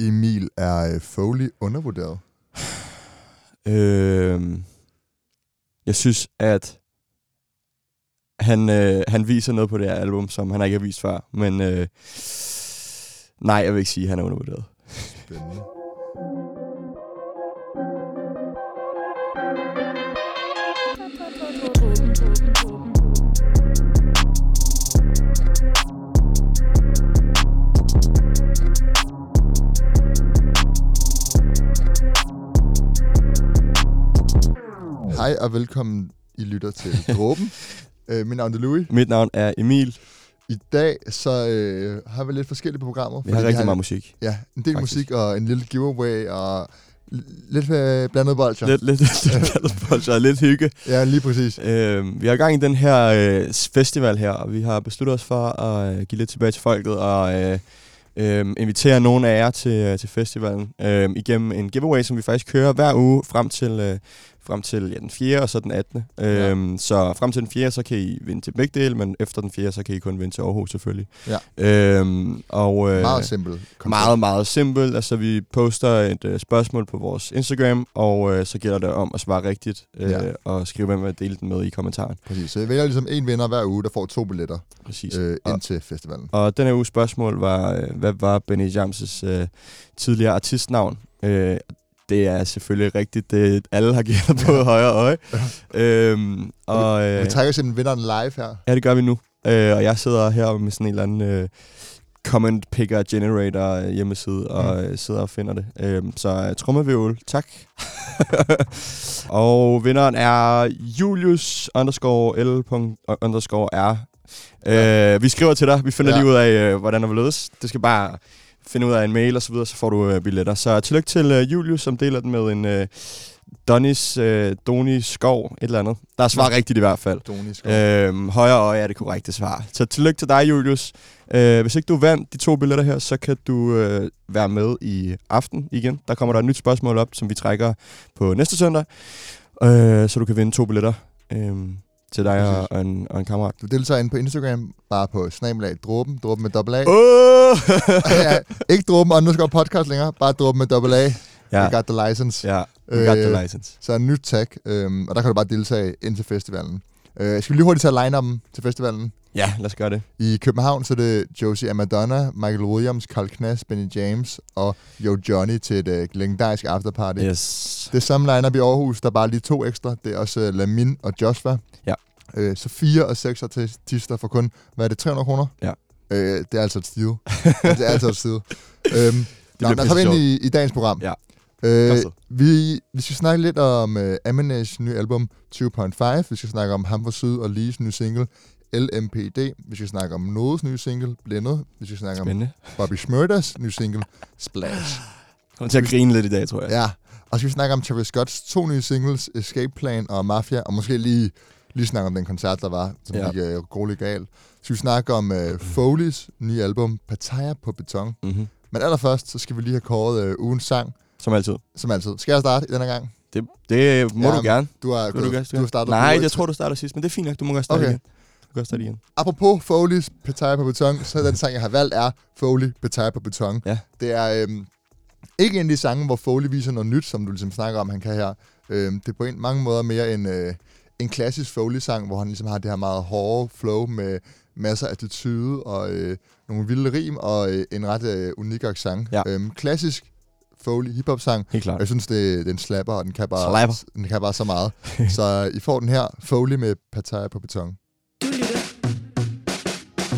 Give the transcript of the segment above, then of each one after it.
Emil, er øh, Foley undervurderet? Øh, jeg synes, at han, øh, han viser noget på det her album, som han ikke har vist før. Men øh, nej, jeg vil ikke sige, at han er undervurderet. Spændende. Hej og velkommen, I lytter til Dråben. uh, mit navn er Louis. Mit navn er Emil. I dag så øh, har vi lidt forskellige på programmet. Vi har rigtig meget musik. Ja, en del Faktisk. musik og en lille giveaway og lidt øh, blandet bolcher. Lidt, lidt, lidt, lidt, lidt, lidt hygge. Ja, lige præcis. Øh, vi har gang i den her øh, festival her, og vi har besluttet os for at øh, give lidt tilbage til folket og øh, øh, invitere nogle af jer til, øh, til festivalen øh, igennem en giveaway, som vi faktisk kører hver uge frem til, øh, frem til ja, den 4. og så den 18. Ja. Øh, så frem til den 4. så kan I vinde til begge dele, men efter den 4. så kan I kun vinde til Aarhus selvfølgelig. Ja. Øh, og, øh, Meget simpelt. meget, meget simpelt. Altså, vi poster et øh, spørgsmål på vores Instagram, og øh, så gælder det om at svare rigtigt, øh, Ja. og skrive, hvem vil dele den med i kommentaren. Præcis. Så jeg vælger ligesom en vinder hver uge, der får to billetter Præcis. øh, ind til festivalen. og den her uges spørgsmål var, øh, hvad var Benny Jams' øh, tidligere artistnavn? Øh, det er selvfølgelig rigtigt. Det, alle har givet på Ja. højre øje. øhm, og, øh, Vi trækker simpelthen vinderen live her. ja, det gør vi nu. Øh, og jeg sidder her med sådan en eller anden øh, comment picker generator øh, hjemmeside, og Mm. øh, sidder og finder det. Øh, så øh, trommevirvel, tak. og vinderen er Julius underscore L. underscore R. Øh, vi skriver til dig. Vi finder Ja. ja. lige ud af, øh, hvordan det vil ledes. Det skal bare finde ud af en mail og så videre, så får du øh, billetter. Så tillykke til øh, Julius, som deler den med en øh, Donis, øh, Doni Skov, et eller andet. Der er svar rigtigt i hvert fald. Doni Skov. Øhm, højre øje er det korrekte svar. Så tillykke til dig, Julius. Øh, hvis ikke du vandt de to billetter her, så kan du øh, være med i aften igen. Der kommer der et nyt spørgsmål op, som vi trækker på næste søndag. Øh, så du kan vinde to billetter øh, til dig og, og, en, og en kammerat. Du deltager inde på Instagram, bare på snabelag dråben, dråben med dobbelt A. Oh! ja, ikke dråben underscore podcast længere, bare dråben med dobbelt A. ja, We got the license. ja, we got the Øh, license. Så en nyt tag, øhm, og der kan du bare deltage ind til festivalen. Øh, skal vi lige hurtigt tage line dem til festivalen? Ja, lad os gøre det. I København så er det Josie Amadonna, Michael Williams, Carl Knass, Benny James og Yo Johnny til et øh, legendarisk afterparty. Yes. Det samme line-up i Aarhus, der er bare lige to ekstra. Det er også uh, Lamin og Joshua. Ja. Øh, så fire og seks artister for kun, hvad er det, 300 kroner? Ja. Øh, det er altså et stiv. det er altså et stiv. øhm, nå, bliver lad os ind i, i dagens program. Ja. Øh, vi, vi skal snakke lidt om uh, Eminem's nye album 2.5. Vi skal snakke om Ham for Syd og Lees nye single LMPD. Vi skal snakke om Nodes nye single Blindet. Vi skal snakke om Spændende. Bobby Smurdas nye single Splash. Kommer til at grine lidt i dag, tror jeg. Ja, og så skal vi snakke om Travis Scotts to nye singles, Escape Plan og Mafia, og måske lige, lige snakke om den koncert, der var, som ja. Gik uh, grueligt galt. Så skal vi snakke om uh, Foleys nye album, Pattaya på beton. Mm-hmm. Men allerførst, så skal vi lige have kåret uh, ugens sang, Som altid. som altid. Skal jeg starte i denne gang? Det, det må Ja, du gerne. Du har, Vil du, gerne du har startet Nej, jeg tror, du starter sidst, men det er fint nok. Du må godt starte Okay. igen. Du kan starte igen. Apropos Foleys Pattaya på beton, så den sang, jeg har valgt, er Foley Pattaya på beton. Ja. Det er øhm, ikke en af de sange, hvor Foley viser noget nyt, som du ligesom snakker om, han kan her. Øhm, det er på en, mange måder mere en, øh, en klassisk Foley-sang, hvor han ligesom har det her meget hårde flow med masser af attitude og øh, nogle vilde rim og øh, en ret øh, unik accent. Ja. Øhm, klassisk Foley hiphop-sang. Helt klart. Jeg synes, det, den slapper, og den kan bare, Slapper. den kan bare så meget. så I får den her, Foley med Pattaya på beton. Du lytter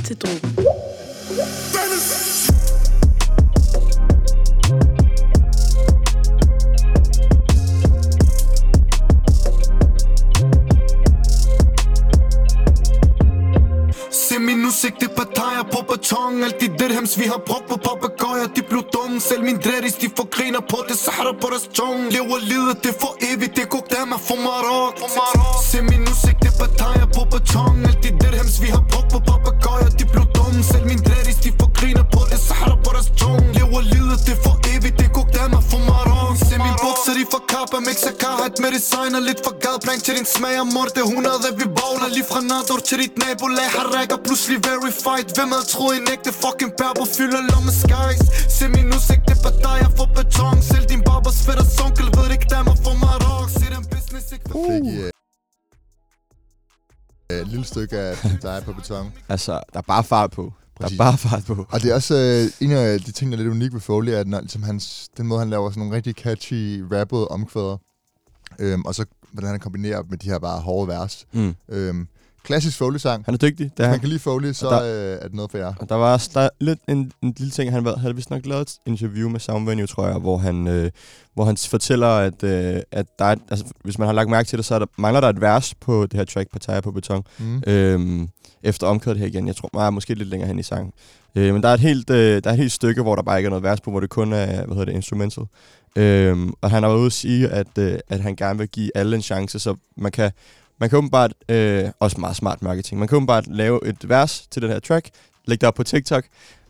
til Drogen. Se min udsigt, det partejer på beton Alt de dirhams, vi har brugt på papagøjer De blev dumme, selv min dreadis, de får griner på det Sahara på deres tung Lever livet, det for evigt, det går der med for Marok Se min udsigt, det partier på beton Alt de dirhams, vi har brugt på papagøjer De blev dumme, selv min dreadis, de får griner på det Sahara på deres tung Lever livet, det for evigt, det går der med for Marok Se min bukser, de får kappa, mixer karhat med designer Lidt for gadplan til din smag og morte 100, vi bowler Lige fra Nador til dit nabolag, har rækker pludselig Pludselig verified Hvem havde troet en ægte fucking perbo fylder lomme skies Se min udsigt, det er dig, jeg får beton Selv din barbers fætter sunkel ved det kdammer for mig rock Se den business ikke uh. Fik, uh, øh, et lille stykke af dig på beton. altså, der er bare fart på. Præcis. Der er bare fart på. Og det er også øh, en af de ting, der er lidt unik ved Foley, at når, ligesom hans, den måde, han laver sådan nogle rigtig catchy, rappede omkvæder, øhm, og så hvordan han kombinerer med de her bare hårde vers. Mm. Øhm, klassisk Foley-sang. Han er dygtig, det er Hvis man kan lide Foley, så Og øh, er det noget for jer. Og der var også der er lidt en, en lille ting, han var- havde vist nok lavet et interview med Soundvenue, tror jeg, hvor han, øh, hvor han fortæller, at, øh, at der er, altså, hvis man har lagt mærke til det, så er der, mangler der et vers på det her track, Partager på beton, Mm. øhm, efter omkøret her igen. Jeg tror, meget måske lidt længere hen i sangen. Øh, men der er, et helt, øh, der er et helt stykke, hvor der bare ikke er noget vers på, hvor det kun er, hvad hedder det, instrumental. Øhm, og han har været ude at sige, at, øh, at han gerne vil give alle en chance, så man kan, man kan åbenbart, øh, også meget smart marketing, man kan åbenbart lave et vers til den her track, lægge det op på TikTok,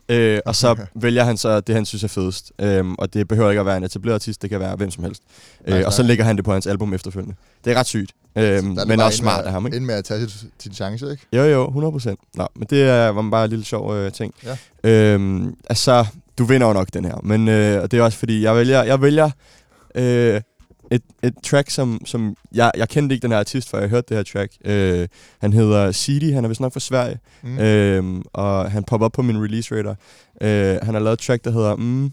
øh, og så vælger han så det, han synes er fedest. Øhm, og det behøver ikke at være en etableret artist, det kan være hvem som helst. Nej, Øh, og så lægger han det på hans album efterfølgende. Det er ret sygt, øhm, men også smart af ham, ikke? Ind med at tage sin, sin chance, ikke? Jo, jo, 100 procent. Nå, men det er, var bare en lille sjov øh, ting. Ja. Øhm, altså, du vinder jo nok den her, men øh, og det er også fordi, jeg vælger, jeg vælger øh, et, et track, som, som jeg, jeg kendte ikke den her artist, før jeg hørte det her track. Øh, han hedder Sidi, han er vist nok fra Sverige, Mm. mm. øhm, og han popper op på min release radar. Øh, han har lavet et track, der hedder mm,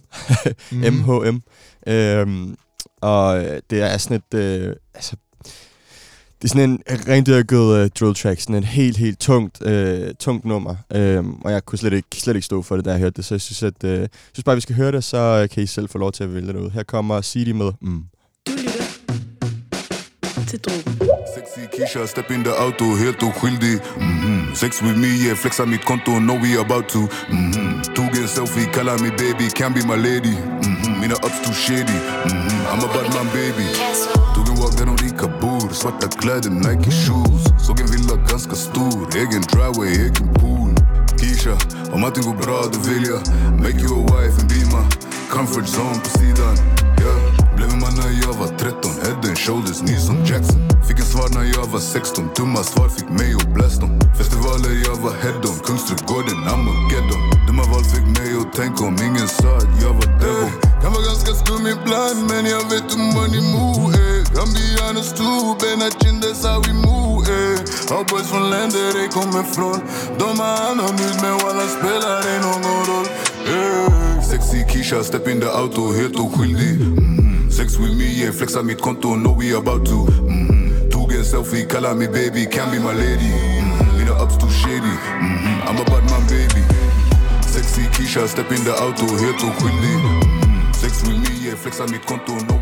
Mhm. MHM. Øhm, og øh, det er sådan et... Øh, altså, det er sådan en rendyrket øh, drill track, sådan et helt, helt tungt, øh, tungt nummer. Øhm, og jeg kunne slet ikke, slet ikke stå for det, da jeg hørte det, så jeg synes, at, øh, jeg synes bare, at vi skal høre det, så øh, kan I selv få lov til at vælge det ud. Her kommer CD med mm. Sexy Keisha, step in the auto, helt uskyldig mm-hmm. Sex with me, yeah, flex on mit konto, know we about to mm-hmm. Tog en selfie, kalder me baby, can be my lady mm-hmm. Mina ups too shady, mm-hmm. I'm a bad man baby Tog en walk, den om i Kabul, svarta kläder, Nike shoes Såg en villa ganska stor, egen driveway, egen pool Keisha, om allting går bra, då vill jag Make you a wife and be my comfort zone på. Blev en man när jag var 13, head and shoulders, ny som Jackson Fick en svar när jag var 16, dumma svar fick mig att blast dem Festivaler jag var head on, Kungsträdgården, Armageddon Dumma valg fik mig att tänka om ingen sa at jag var devil Kan vara ganska skum ibland, men jag vet hur money move eh. Kan be honest too, bena chin, that's how we move eh. Har boys från länder de kommer från De har anonym, men walla spelar det någon roll eh. Sexy Keisha, step in the auto, helt oskyldig mm. Sex with me, yeah, flexa mitt konto, know we about to mm. Tog en selfie, kallar mig baby, can be my lady mm. Mina ups too shady, mm. I'm a bad man baby Sexy Keisha, step in the auto, helt oskyldig mm. Sex with me, yeah, flexa mitt konto, know we about to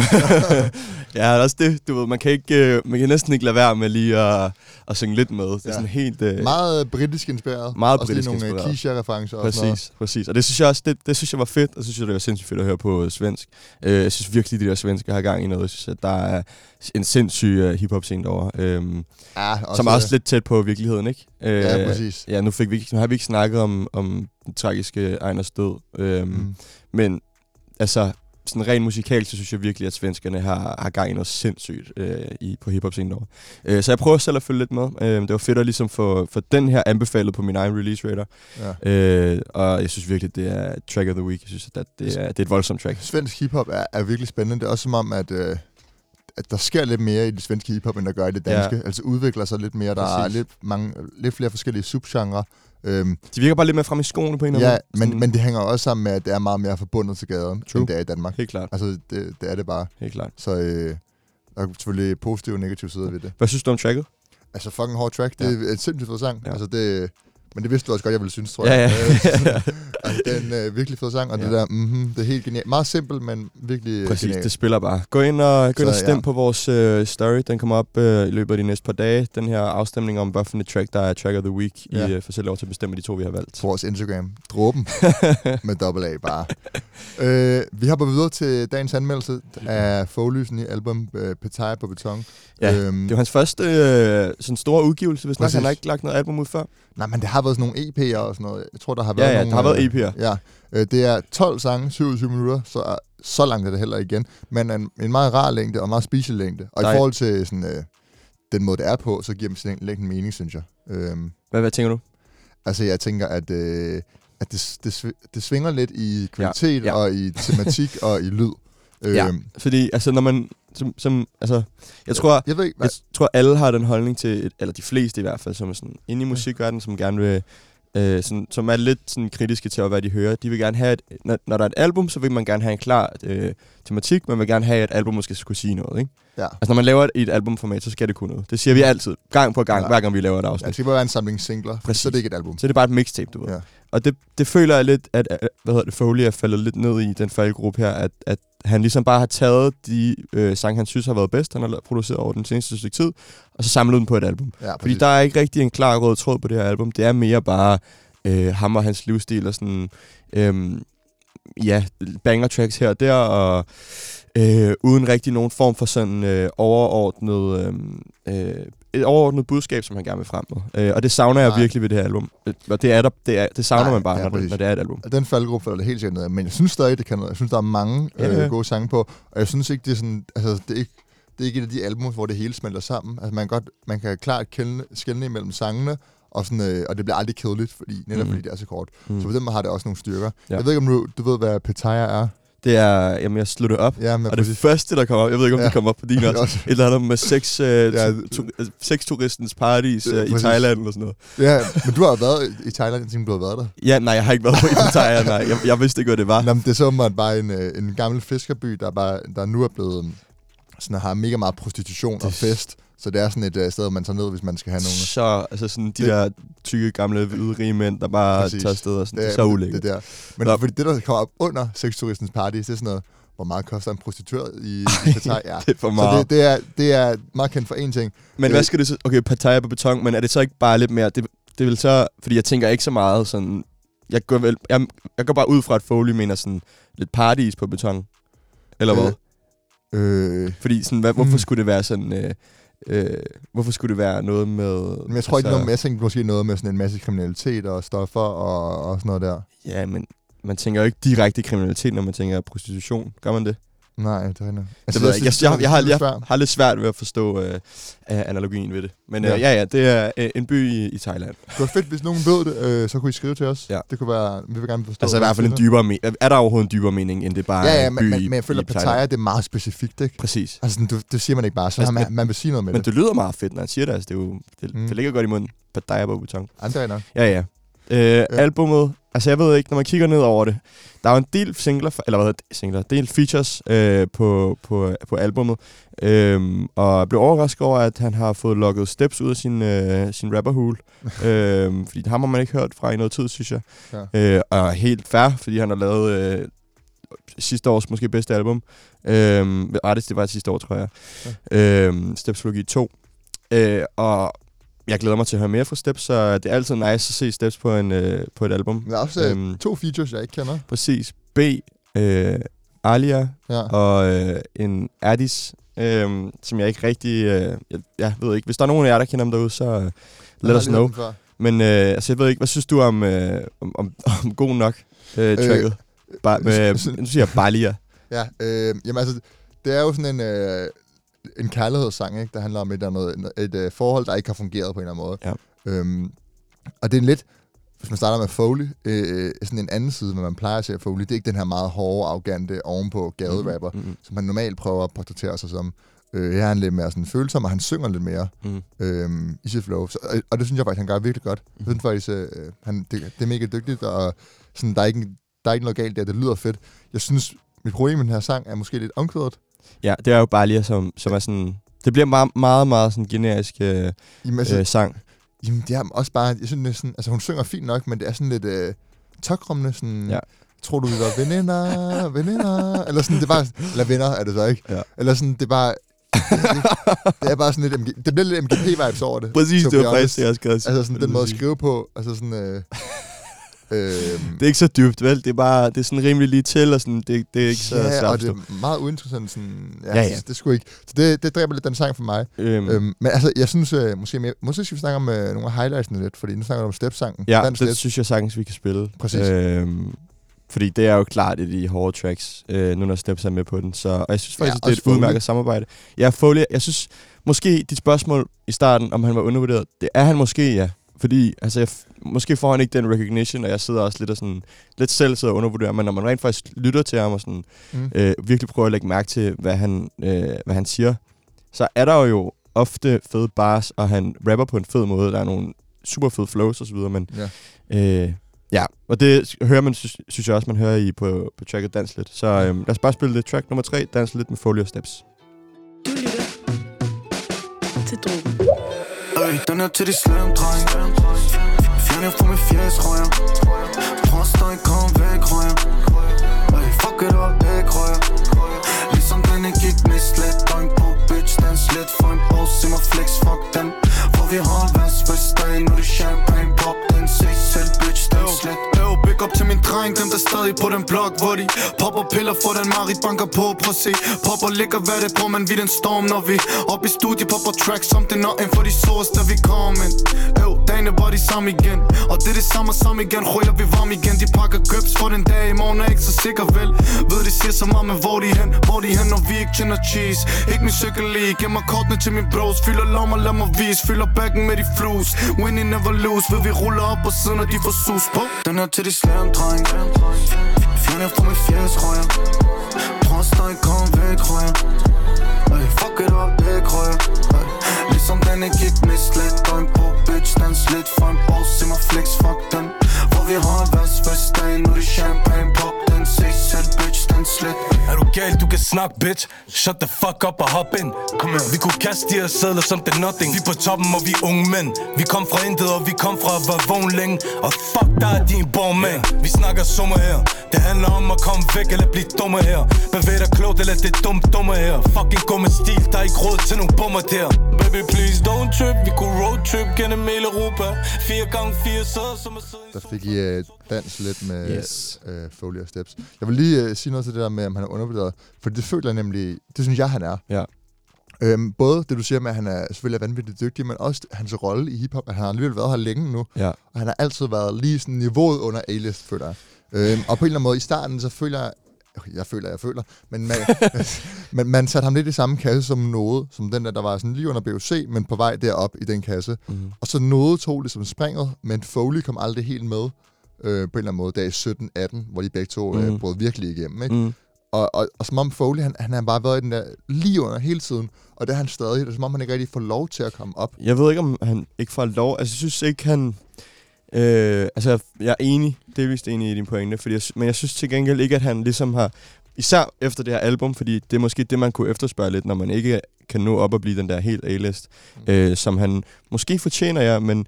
ja, det også det, du ved, man kan, ikke, øh, man kan næsten ikke lade være med lige at, at synge lidt med. Det er Ja. sådan helt... Øh, Meget britisk inspireret. Meget også britisk nogle inspireret. Keisha-referencer og sådan noget. Præcis. Og det synes jeg også, det, det synes jeg var fedt, og så synes jeg, det var sindssygt fedt at høre på øh, svensk. Øh, jeg synes virkelig, de der svenske har gang i noget. Jeg synes, at der er en sindssyg uh, hiphop scene derovre, øhm, Ja, også, som er også lidt tæt på virkeligheden, ikke? Øh, Ja, præcis. Ja, nu, fik vi, nu har vi ikke snakket om, om den tragiske Ejners død, øhm. Mm. men altså, sådan rent musikalt, så synes jeg virkelig, at svenskerne har, har gang i noget sindssygt øh, i, på hiphop-scenen derovre. Øh, så jeg prøver selv at følge lidt med. Øh, det var fedt at ligesom få, få den her anbefalet på min egen release radar. Ja. Øh, og jeg synes virkelig, det er track of the week. Jeg synes, at det er, det er et voldsomt track. Svensk hiphop er, er virkelig spændende. Det er også som om, at, øh, at der sker lidt mere i det svenske hiphop, end der gør i det Ja. danske. Altså udvikler sig lidt mere. Der Præcis. er lidt, mange, lidt flere forskellige subgenre. Øhm, De virker bare lidt mere frem i skoene på en eller ja, anden måde. men, men det hænger også sammen med, at det er meget mere forbundet til gaden, True. end det er i Danmark. Helt klart, Altså, det, det er det bare. helt klart. Så øh, der er selvfølgelig positive og negative sider ved det. Hvad synes du om tracket? Altså, fucking hård track. Det er en sindssygt fed sang. Ja. Altså, det, men det vidste du også godt, jeg ville synes, tror Ja, jeg. ja. Øh, altså, det er en øh, virkelig fed sang, og Ja. det der, mm det er helt genialt. Meget simpelt, men virkelig Præcis, genialt. det spiller bare. Gå ind og, gå ind og stem ja. på vores øh, story. Den kommer op øh, i løbet af de næste par dage. Den her afstemning om, hvad for et track, der er track of the week. Ja. I øh, selv lov til at bestemme de to, vi har valgt. på vores Instagram. Dråben med dobbelt A bare. øh, vi hopper videre til dagens anmeldelse af Foglys nye album øh, Petai på beton. Ja, øhm, Det var hans første øh, sådan store udgivelse, hvis nok. Han har ikke lagt noget album ud før. Nej, men det har været sådan nogle EP'er og sådan noget. Jeg tror, der har været Ja, ja, nogle, der har været øh, EP'er. Ja, øh, det er 12 sange, 27 minutter, så så langt er det heller igen. Men en, en meget rar længde og meget special længde. Og Der i forhold til sådan, øh, den måde, det er på, så giver sådan længden mening, synes jeg. Øhm, Hvad, hvad tænker du? altså, jeg tænker, at, øh, at det, det, det svinger lidt i kvalitet Ja, ja. og i tematik og i lyd. Øhm, Ja. Fordi altså, når man som, som altså, jeg tror, Jeg ved ikke, jeg tror, alle har den holdning til, eller de fleste i hvert fald, som er sådan inde i musikverdenen, som gerne vil, øh, sådan, som er lidt sådan kritiske til, hvad de hører. De vil gerne have, et, når, når der er et album, så vil man gerne have en klar øh, tematik, man vil gerne have, at album måske kunne sige noget, ikke? Ja. Altså, når man laver et, et albumformat, så skal det kunne noget. Det siger vi altid, gang på gang, Ja. hver gang vi laver et Ja, afsnit. det skal bare være en samling singler, Præcis. så er det ikke et album. Så er det bare et mixtape, du ved. Ja. Og det, det føler jeg lidt, at, at hvad hedder det, Foley er faldet lidt ned i den faldgruppe her, at, at han ligesom bare har taget de øh, sange, han synes har været bedst, han har produceret over den seneste stykke tid, og så samlet dem på et album. Ja, Fordi der er ikke rigtig en klar rød tråd på det her album. Det er mere bare øh, ham og hans livsstil og sådan, øh, ja, banger tracks her og der, og øh, uden rigtig nogen form for sådan øh, overordnet, øh, øh, et overordnet budskab, som han gerne vil frem med. Øh, og det savner jeg Nej. virkelig ved det her album. Øh, Og det er der, det, er, det savner Nej, man bare, ja, når, det, når det er et album. Den faldgruppe falder det helt sikkert ned men jeg synes stadig, det kan noget. Jeg synes, der er mange øh, ja. gode sange på, og jeg synes ikke, det er sådan, altså, det er ikke, det er ikke et af de album, hvor det hele smelter sammen. Altså, man godt, man kan klart skelne imellem sangene, og, sådan, øh, og det bliver aldrig kedeligt, fordi, netop Mhm. fordi det er så kort. Mm. Så på den måde har det også nogle styrker. Ja. Jeg ved ikke, om du, du ved, hvad Petaya er? Det er, jamen jeg slutter op. Ja, men Og det første, der kommer op, jeg ved ikke, om Ja. det kommer op på din også, et eller andet med sex, øh, Ja. tu, tu, øh, sexturistens paradis øh, i præcis. Thailand eller sådan noget. ja, men du har været i Thailand, siden du har været der. Ja, nej, jeg har ikke været på Italia, nej. Jeg, jeg vidste ikke, hvad det var. Nå, men det er så bare en, øh, en gammel fiskerby, der, bare, der nu er blevet sådan, har mega meget prostitution og Det- fest. Så det er sådan et uh, sted, man tager ned, hvis man skal have nogle. Så, altså sådan de Det- der tykke, gamle, hvide, rige mænd, der bare Præcis. tager afsted og sådan. Det, er- er så ulækkert. Det, der. Men Nå. fordi det, der kommer op under sexturistens party, det er sådan noget, hvor meget koster en prostitueret i, Qatar? Ja. Det er for Så meget. det, det, er, det er meget kendt for én ting. men hvad skal det så... Okay, Pattaya på beton, men er det så ikke bare lidt mere... Det, det vil så... Fordi jeg tænker ikke så meget sådan... Jeg går, vel, jeg, jeg går bare ud fra, at Foley mener sådan lidt parties på beton. Eller hvad? Øh, Fordi sådan, hvad, hvorfor Hmm. skulle det være sådan... Øh, øh, hvorfor skulle det være noget med... men jeg tror ikke, altså, noget, jeg tænkte måske noget med sådan en masse kriminalitet og stoffer og, og sådan noget der. Ja, men man tænker jo ikke direkte kriminalitet, når man tænker prostitution. Gør man det? Nej, det er rigtigt. Det ved jeg ikke. Jeg, jeg, jeg, har, jeg svært. har lidt svært ved at forstå øh, analogien ved det. Men øh, Ja. ja, ja, det er øh, en by i, i Thailand. Det var fedt, hvis nogen ved det, øh, så kunne I skrive til os. Ja. Det kunne være, vi vil gerne forstå. Altså i hvert fald en dybere mening. Er der overhovedet en dybere mening, end det bare Ja, ja, en by men, men, men jeg føler, at Pattaya det er meget specifikt, ikke? Præcis. Altså, du, det siger man ikke bare, så Altså, altså, man, men- man vil sige noget med Men det. det lyder meget fedt, når han siger det. Altså, det, er jo, det, Mm. det ligger godt i munden. Pattaya på beton. Andre nok. Ja, ja. Øh, ja. Albummet, altså jeg ved ikke, når man kigger ned over det, der er jo en del singler, eller hvad hedder det, singler, del features øh, på, på, på albummet, øhm, og jeg blev overrasket over, at han har fået lukket steps ud af sin, øh, sin rapperhul, øhm, fordi ham har man ikke hørt fra i noget tid, synes jeg. Ja. Øh, og helt fair, fordi han har lavet øh, sidste års måske bedste album. Øhm, Artist, det var sidste år, tror jeg. Ja. Øhm, Stepsologi 2. Øh, og jeg glæder mig til at høre mere fra Steps, så det er altid nice at se Steps på, en, øh, på et album. Der er også øhm, Øhm. to features, jeg ikke kender. Præcis. B, øh, Alia Ja. og øh, en Addis, øh, som jeg ikke rigtig... Øh, jeg, jeg ved ikke, hvis der er nogen af jer, der kender dem derude, så øh, let lige know. Men øh, altså, jeg ved ikke, hvad synes du om, øh, om, om, om god nok øh, tracket? Øh, ba- med, så- nu siger jeg Balia. Ja, øh, jamen altså, det er jo sådan en, øh, en kærlighedssang, ikke? der handler om et, eller andet, et øh, forhold, der ikke har fungeret på en eller anden måde. Ja. Øhm, og det er en lidt, hvis man starter med Foley, øh, sådan en anden side, hvad man plejer at se af Foley, det er ikke den her meget hårde, arrogante, ovenpå gaderapper, mm. Mm, som han normalt prøver at portrættere sig som. Øh, her er han lidt mere sådan følsom, og han synger lidt mere mm, øhm, i sit flow. Så, og, og det synes jeg faktisk, han gør virkelig godt. Jeg synes faktisk, øh, han, det, det er mega dygtigt, og sådan, der, er ikke, der er ikke noget galt der. Det lyder fedt. Jeg synes, mit problem med den her sang er måske lidt omkvædet. Ja, det er jo Balia, som, som er sådan... Det bliver meget, meget, meget sådan generisk øh, Jamen, altså, øh, sang. jamen, det er også bare, jeg synes, det er sådan, altså hun synger fint nok, men det er sådan lidt øh, tokrummende, sådan, Ja. tror du, vi var veninder, veninder, eller sådan, det er bare, eller venner er det så ikke, Ja. eller sådan, det er bare, det, er bare sådan lidt, MG, det bliver lidt MGP-vibes over det. Præcis, det var faktisk det, jeg skrev. Altså sådan den måde at skrive på, altså sådan, øh, øh, Det er ikke så dybt, vel? Det er bare, det er sådan rimelig lige til, og sådan, det, det er ikke så ja, og det er meget uinteressant. Sådan, ja, Ja, ja. Det, det skulle ikke. Så det, det dræber lidt den sang for mig. Øhm, Øhm, men altså, jeg synes, øh, måske, mere, måske skal vi snakke om øh, nogle af highlightsene lidt, fordi nu snakker du om step-sangen. Ja, Dans det lidt. synes jeg sagtens, vi kan spille. Præcis. Øhm, fordi det er jo klart et af de hårde tracks, øh, nu når Steps er med på den. Så, og jeg synes faktisk, Ja, det er et udmærket samarbejde. Ja, Foley, jeg synes måske dit spørgsmål i starten, om han var undervurderet, det er han måske, ja. fordi altså, jeg, måske får han ikke den recognition, og jeg sidder også lidt, og sådan, lidt selv sidder og undervurderer, men når man rent faktisk lytter til ham og sådan, Mm. øh, virkelig prøver at lægge mærke til, hvad han, øh, hvad han siger, så er der jo ofte fede bars, og han rapper på en fed måde. Der er nogle super fede flows osv., men Ja. øh, ja, og det hører man, synes, synes jeg også, man hører i på, på tracket Dans Lidt. Så øh, lad os bare spille det. Track nummer 3, Dans Lidt med Folio Steps. Du lytter til Drogen. Øj, den er til de slem, dreng Jer fra min fjes, røger Prøv stå ikke kom væk, røger Øj, fuck it up, væk, røger Ligesom den ikke gik med slet Døgn på, bitch, dans lidt for en bog Se mig flex, fuck dem Hvor vi har vers dag Nu er det champagne pop Den se selv, bitch, dans lidt op til min dreng Dem der stadig på den blok Hvor de popper piller for den Marit banker på Prøv at se, popper ligger hvad det på Men vi den storm, når vi op i studiet Popper tracks som det når ind for de sårs, der vi kom Øv, dagene var de samme igen Og det er det samme samme igen. Røger vi varm igen De pakker købs for den dag. I morgen er ikke så sikker vel? Ved de siger så meget, men hvor de hen? Hvor de hen, når vi ikke tjener cheese? Ikke min cykel lige Giv mig kortene til min bros. Fylder lommer, lad mig vise. Fylder backen med de flus. Winning never lose Ved vi ruller op og sidder, når de får sus på. Den er til de slag slam, dreng. Fjern fra min fjes, røger Prøv at kom væk, røger Øj, fuck it up, væk, røger Ligesom den ikke gik med Døgn på, bitch, dans lidt for en pause, Se mig flex, fuck den vi har vers dag Nu er det champagne pop Den se selv, bitch, dans lidt Er du gal, du kan snakke, bitch. Shut the fuck up og hop ind. Kom her. Vi kunne kaste de her sædler som det nothing. Vi på toppen, og vi unge mænd. Vi kom fra intet, og vi kom fra at være vågen længe. Og fuck dig, din borgmand Vi snakker summer her. Det handler om at komme væk eller blive dumme her. Bevæg dig klogt, eller det dumt dumme her. Fucking gå med stil, der er ikke råd til nogle bummer der. Baby, please don't trip. Vi kunne road trip gennem hele Europa. 4 gange 4 sæder, som er Der fik I uh, dans lidt med Yes. uh, Foley og Steps. Jeg vil lige uh, sige noget til det der med, om han er undervurderet. For det føler jeg nemlig, det synes jeg, han er. Ja. Øhm, både det, du siger med, at han er selvfølgelig er vanvittigt dygtig, men også hans rolle i hiphop. at Han har alligevel været her længe nu, Ja. og han har altid været lige sådan niveauet under A-list, føler jeg. Øhm, og på en eller anden måde, i starten, så føler jeg, okay, jeg føler, jeg føler, men man, men man satte ham lidt i samme kasse som Node, som den der, der var sådan lige under BOC, men på vej derop i den kasse. Mm. Og så Node tog ligesom springet, men Foley kom aldrig helt med øh, på en eller anden måde, i 17-18, hvor de begge to øh, Mhm. brød virkelig igennem. Ikke? Mm. Og, og, og som om Foley, han, han har bare været i den der lige under hele tiden, og det er han stadig. Det er som om, han ikke rigtig får lov til at komme op. Jeg ved ikke, om han ikke får lov. Altså, jeg synes ikke, han... Øh, altså, jeg er enig, delvist enig i din pointe, fordi jeg, men jeg synes til gengæld ikke, at han ligesom har... Især efter det her album, fordi det er måske det, man kunne efterspørge lidt, når man ikke kan nå op og blive den der helt A-list, Mm. øh, som han måske fortjener, ja, men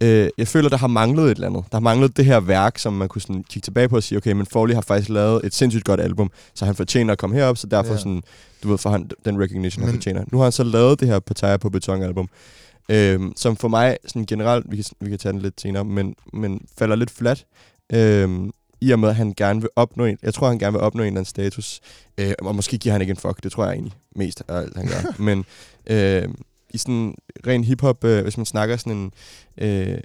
øh, jeg føler, der har manglet et eller andet. Der har manglet det her værk, som man kunne sådan kigge tilbage på og sige, okay, men Foley har faktisk lavet et sindssygt godt album, så han fortjener at komme herop, så derfor Ja. sådan, du ved, for han den recognition, han Men- fortjener. Nu har han så lavet det her Pattaya på Beton-album, øhm, som for mig sådan generelt, vi kan, vi kan tage den lidt senere, men, men falder lidt flat, øhm, i og med, at han gerne vil opnå en, jeg tror, han gerne vil opnå en eller anden status, øh, og måske giver han ikke en fuck, det tror jeg egentlig mest af alt, han gør. men øh, i sådan ren hiphop, øh, hvis man snakker sådan en, øh,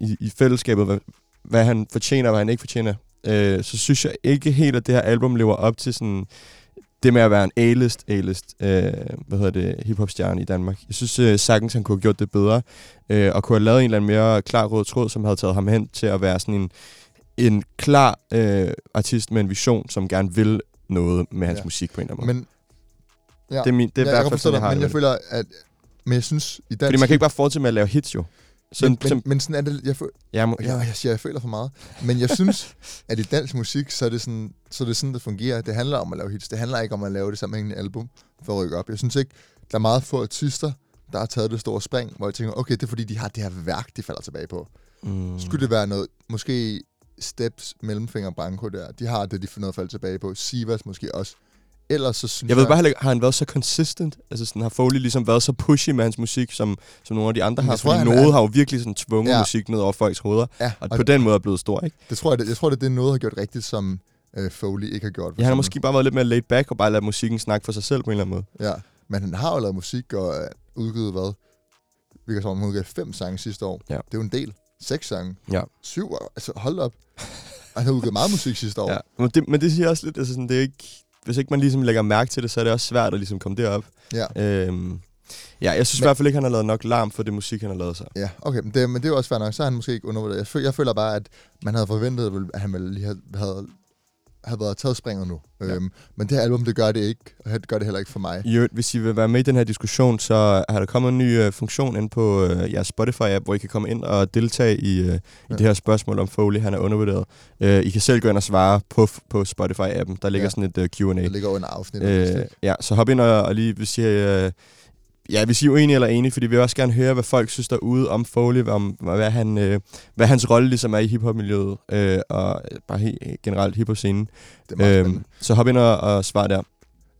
i, i fællesskabet, hvad, hvad han fortjener og hvad han ikke fortjener, øh, så synes jeg ikke helt, at det her album lever op til sådan det med at være en A-list, A-list, øh, hvad hedder det, hiphop-stjerne i Danmark. Jeg synes øh, sagtens, han kunne have gjort det bedre, øh, og kunne have lavet en eller anden mere klar rød tråd, som havde taget ham hen til at være sådan en, en klar øh, artist med en vision, som gerne vil noget med hans Ja. ja. musik på en eller anden måde. Men ja, det er, min, det er jeg, i hvert fald sådan, jeg har men jeg føler, at... Men jeg synes, i dansk... Fordi man kan ikke bare fortsætte med at lave hits, jo. Så, men, så, men, men sådan er det... Jeg, føl, jeg, må, ja, jeg siger, jeg føler for meget. Men jeg synes, at i dansk musik, så er, det sådan, så er det sådan, det fungerer. Det handler om at lave hits. Det handler ikke om at lave det sammenhængende album for at rykke op. Jeg synes ikke, der er meget få artister, der har taget det store spring, hvor jeg tænker, okay, det er fordi, de har det her værk, de falder tilbage på. mm, Skulle det være noget, måske Steps, Mellemfinger, Branko der, de har det, de får noget at falde tilbage på. Sivas måske også. Ellers så synes Jeg ved bare heller ikke, har han været så consistent? Altså sådan, har Foley ligesom været så pushy med hans musik, som, som nogle af de andre har? jeg tror, Fordi noget er- har jo virkelig sådan tvunget Ja. musik ned over folks hoveder, ja, og og på den måde er blevet stor, ikke? det tror jeg, det, jeg tror, det er det, noget har gjort rigtigt, som øh, Foley ikke har gjort. Ja, han har måske bare været lidt mere laid back og bare ladet musikken snakke for sig selv på en eller anden måde. Ja, men han har jo lavet musik og øh, udgivet hvad? Vi kan så han udgivet fem sange sidste år. Ja. Det er jo en del. Seks sange. Ja. Syv. Altså, hold op. Og han har udgivet meget musik sidste år. Ja. Men, det, men det siger også lidt, altså sådan, det er ikke, hvis ikke man ligesom lægger mærke til det, så er det også svært at ligesom komme derop. ja. Øhm, Ja, jeg synes Men- i hvert fald ikke, han har lavet nok larm for det musik, han har lavet sig. Ja, okay, men det, men det er jo også fair nok. Så er han måske ikke undervurderet. Jeg føler, jeg føler bare, at man havde forventet, at han ville lige have, havde, havde været taget springet nu. Ja. Øhm, men det her album, det gør det ikke. Og det gør det heller ikke for mig. Øvrigt, hvis I vil være med i den her diskussion, så har der kommet en ny øh, funktion ind på øh, jeres Spotify-app, hvor I kan komme ind og deltage i, øh, i Ja. det her spørgsmål om Foley, han er undervurderet. Øh, I kan selv gå ind og svare på, på Spotify-appen. Der ligger Ja. sådan et øh, Q&A. Det ligger under afsnittet. Øh, ja, så hop ind og, og lige, hvis I, øh, ja, hvis I er uenige eller enige, fordi vi vil også gerne høre, hvad folk synes derude om Foley, om hvad, han, øh, hvad hans rolle ligesom er i hiphop-miljøet, øh, og bare helt generelt hiphop-scenen. spændende. så hop ind og, og svar der.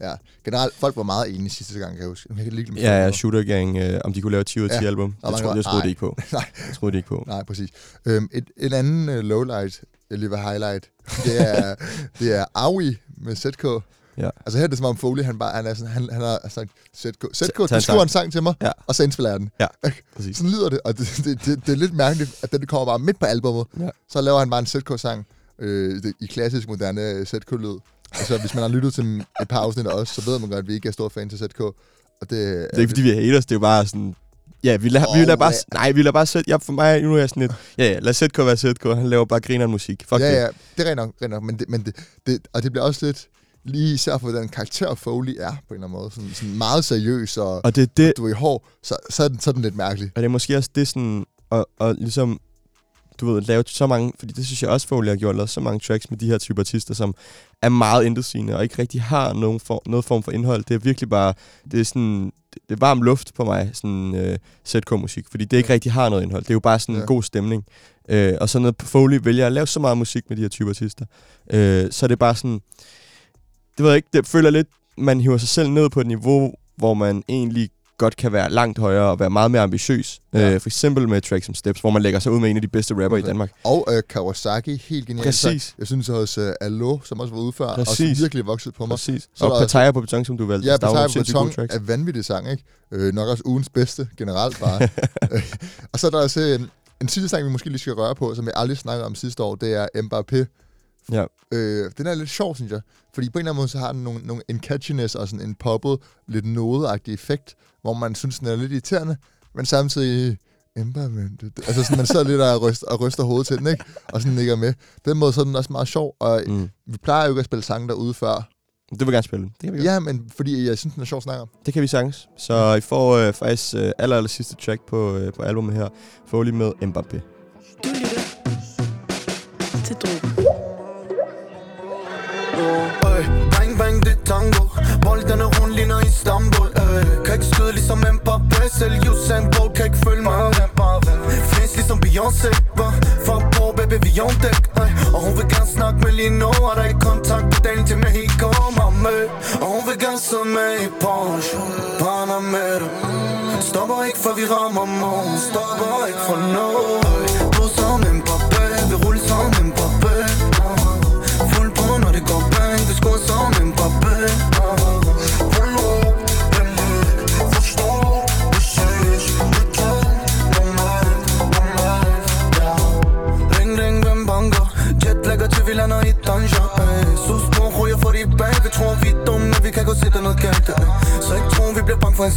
Ja. Generelt, folk var meget enige sidste gang, kan jeg huske. Jeg kan lide dem. Ja, ja, Shooter Gang, øh, om de kunne lave 10 ud af 10 Ja. album. Det troede, jeg troede det ikke på. Nej. Jeg troede det ikke på. Nej, præcis. Øhm, et, en anden uh, lowlight, jeg lige vil highlight, det er, det er Aui med ZK. Ja. Altså her er det som om Foley, han, bare, han, er sådan, han, han har sagt, ZK, ZK, tag en du skriver sang. en sang til mig, Ja. og så indspiller jeg den. Ja, præcis. Sådan lyder det, og det, det, det, det er lidt mærkeligt, at den kommer bare midt på albummet. Ja. Så laver han bare en ZK-sang øh, det, i klassisk moderne ZK-lyd. Altså, hvis man har lyttet til et par afsnit også, så ved man godt, at vi ikke er store fan til ZK. Og det, Det er ikke, fordi vi er haters, det er jo bare sådan... Ja, vi lader, vi Åh, lader bare... Nej, vi lader bare sætte... Ja, for mig, nu er jeg sådan lidt... Ja, ja, lad ZK være ZK. Han laver bare griner musik. Fuck ja, det. ja, det er rent nok, rent nok men, det, men det, det, og det bliver også lidt, lige især for den karakter Foley er, på en eller anden måde, sådan, sådan meget seriøs, og, Og det er det, du er i hår, så, så, er den, så er den lidt mærkelig. Og det er måske også det sådan, og, og ligesom, du ved, lave så mange, fordi det synes jeg også, Foley har gjort, lavet så mange tracks med de her typer artister, som er meget intetsigende, og ikke rigtig har nogen form, noget form for indhold. Det er virkelig bare, det er sådan, det, er varm luft på mig, sådan øh, ZK-musik, fordi det ikke rigtig har noget indhold. Det er jo bare sådan en Ja. god stemning. Øh, og så når Foley vælger at lave så meget musik med de her typer artister, øh, så er det bare sådan, det ved jeg ikke, det føler lidt, man hiver sig selv ned på et niveau, hvor man egentlig godt kan være langt højere og være meget mere ambitiøs. Ja. Øh, for eksempel med Tracks som Steps, hvor man lægger sig ud med en af de bedste rapper i Okay. Danmark. Og øh, Kawasaki, helt genialt. Præcis. Jeg synes også, øh, Allo, som også var ude før, Præcis. også virkelig vokset på mig. Præcis. Så og Pattaya på beton, som du valgte. Ja, Pattaya på beton er vanvittig sang, ikke? Øh, nok også ugens bedste, generelt bare. Øh, og så er der også en, en sidste sang, vi måske lige skal røre på, som jeg aldrig snakkede om sidste år, det er Mbappé. Ja. Øh, den er lidt sjov, synes jeg. Fordi på en eller anden måde, så har den nogle, nogle, en catchiness og sådan en poppet, lidt nodeagtig effekt, hvor man synes, den er lidt irriterende, men samtidig... Det- det- altså sådan, man sidder lidt og ryster, og ryster hovedet til den, ikke? Og sådan ligger med. På den måde så er den også meget sjov, og Mm. vi plejer jo ikke at spille sange derude før. Det vil jeg gerne spille. Det kan vi, godt. Ja, men fordi jeg synes, den er sjov at snakke om. det kan vi sagtens. Så I får øh, faktisk øh, aller, aller sidste track på, øh, på albumet her. Foley med Mbappé. Du lytter til Drogen oh, Øj, bang bang det er tango Boldene rundt ligner Istanbul øj. Kan ikke skyde ligesom Mbappé Selv Usain Bolt kan ikke følge mig Flis ligesom Beyoncé hva? For på baby vi on deck øj. Og hun vil gerne snakke med lige nu Og der er ikke kontakt på dagen til Mexico Mamma Og hun vil gerne sidde med i Porsche Panamera Stopper ikke for vi rammer morgen Stopper ikke for noget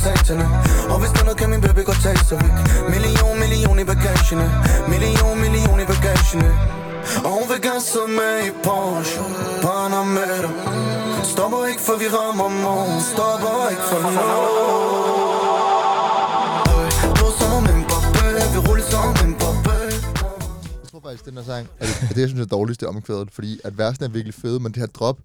satan ey. Og hvis der er noget, kan min baby godt tage sig væk Million, million i bagagen ey. Million, million i bagagen. Og hun vil gerne sidde med i Porsche rammer morgen Stopper ikke for noget Du som Mbappé Vi ruller som Mbappé Jeg tror faktisk, den her sang er det, er det jeg synes er dårligst, det er omkvædet, fordi at versen er virkelig fede, men det her drop,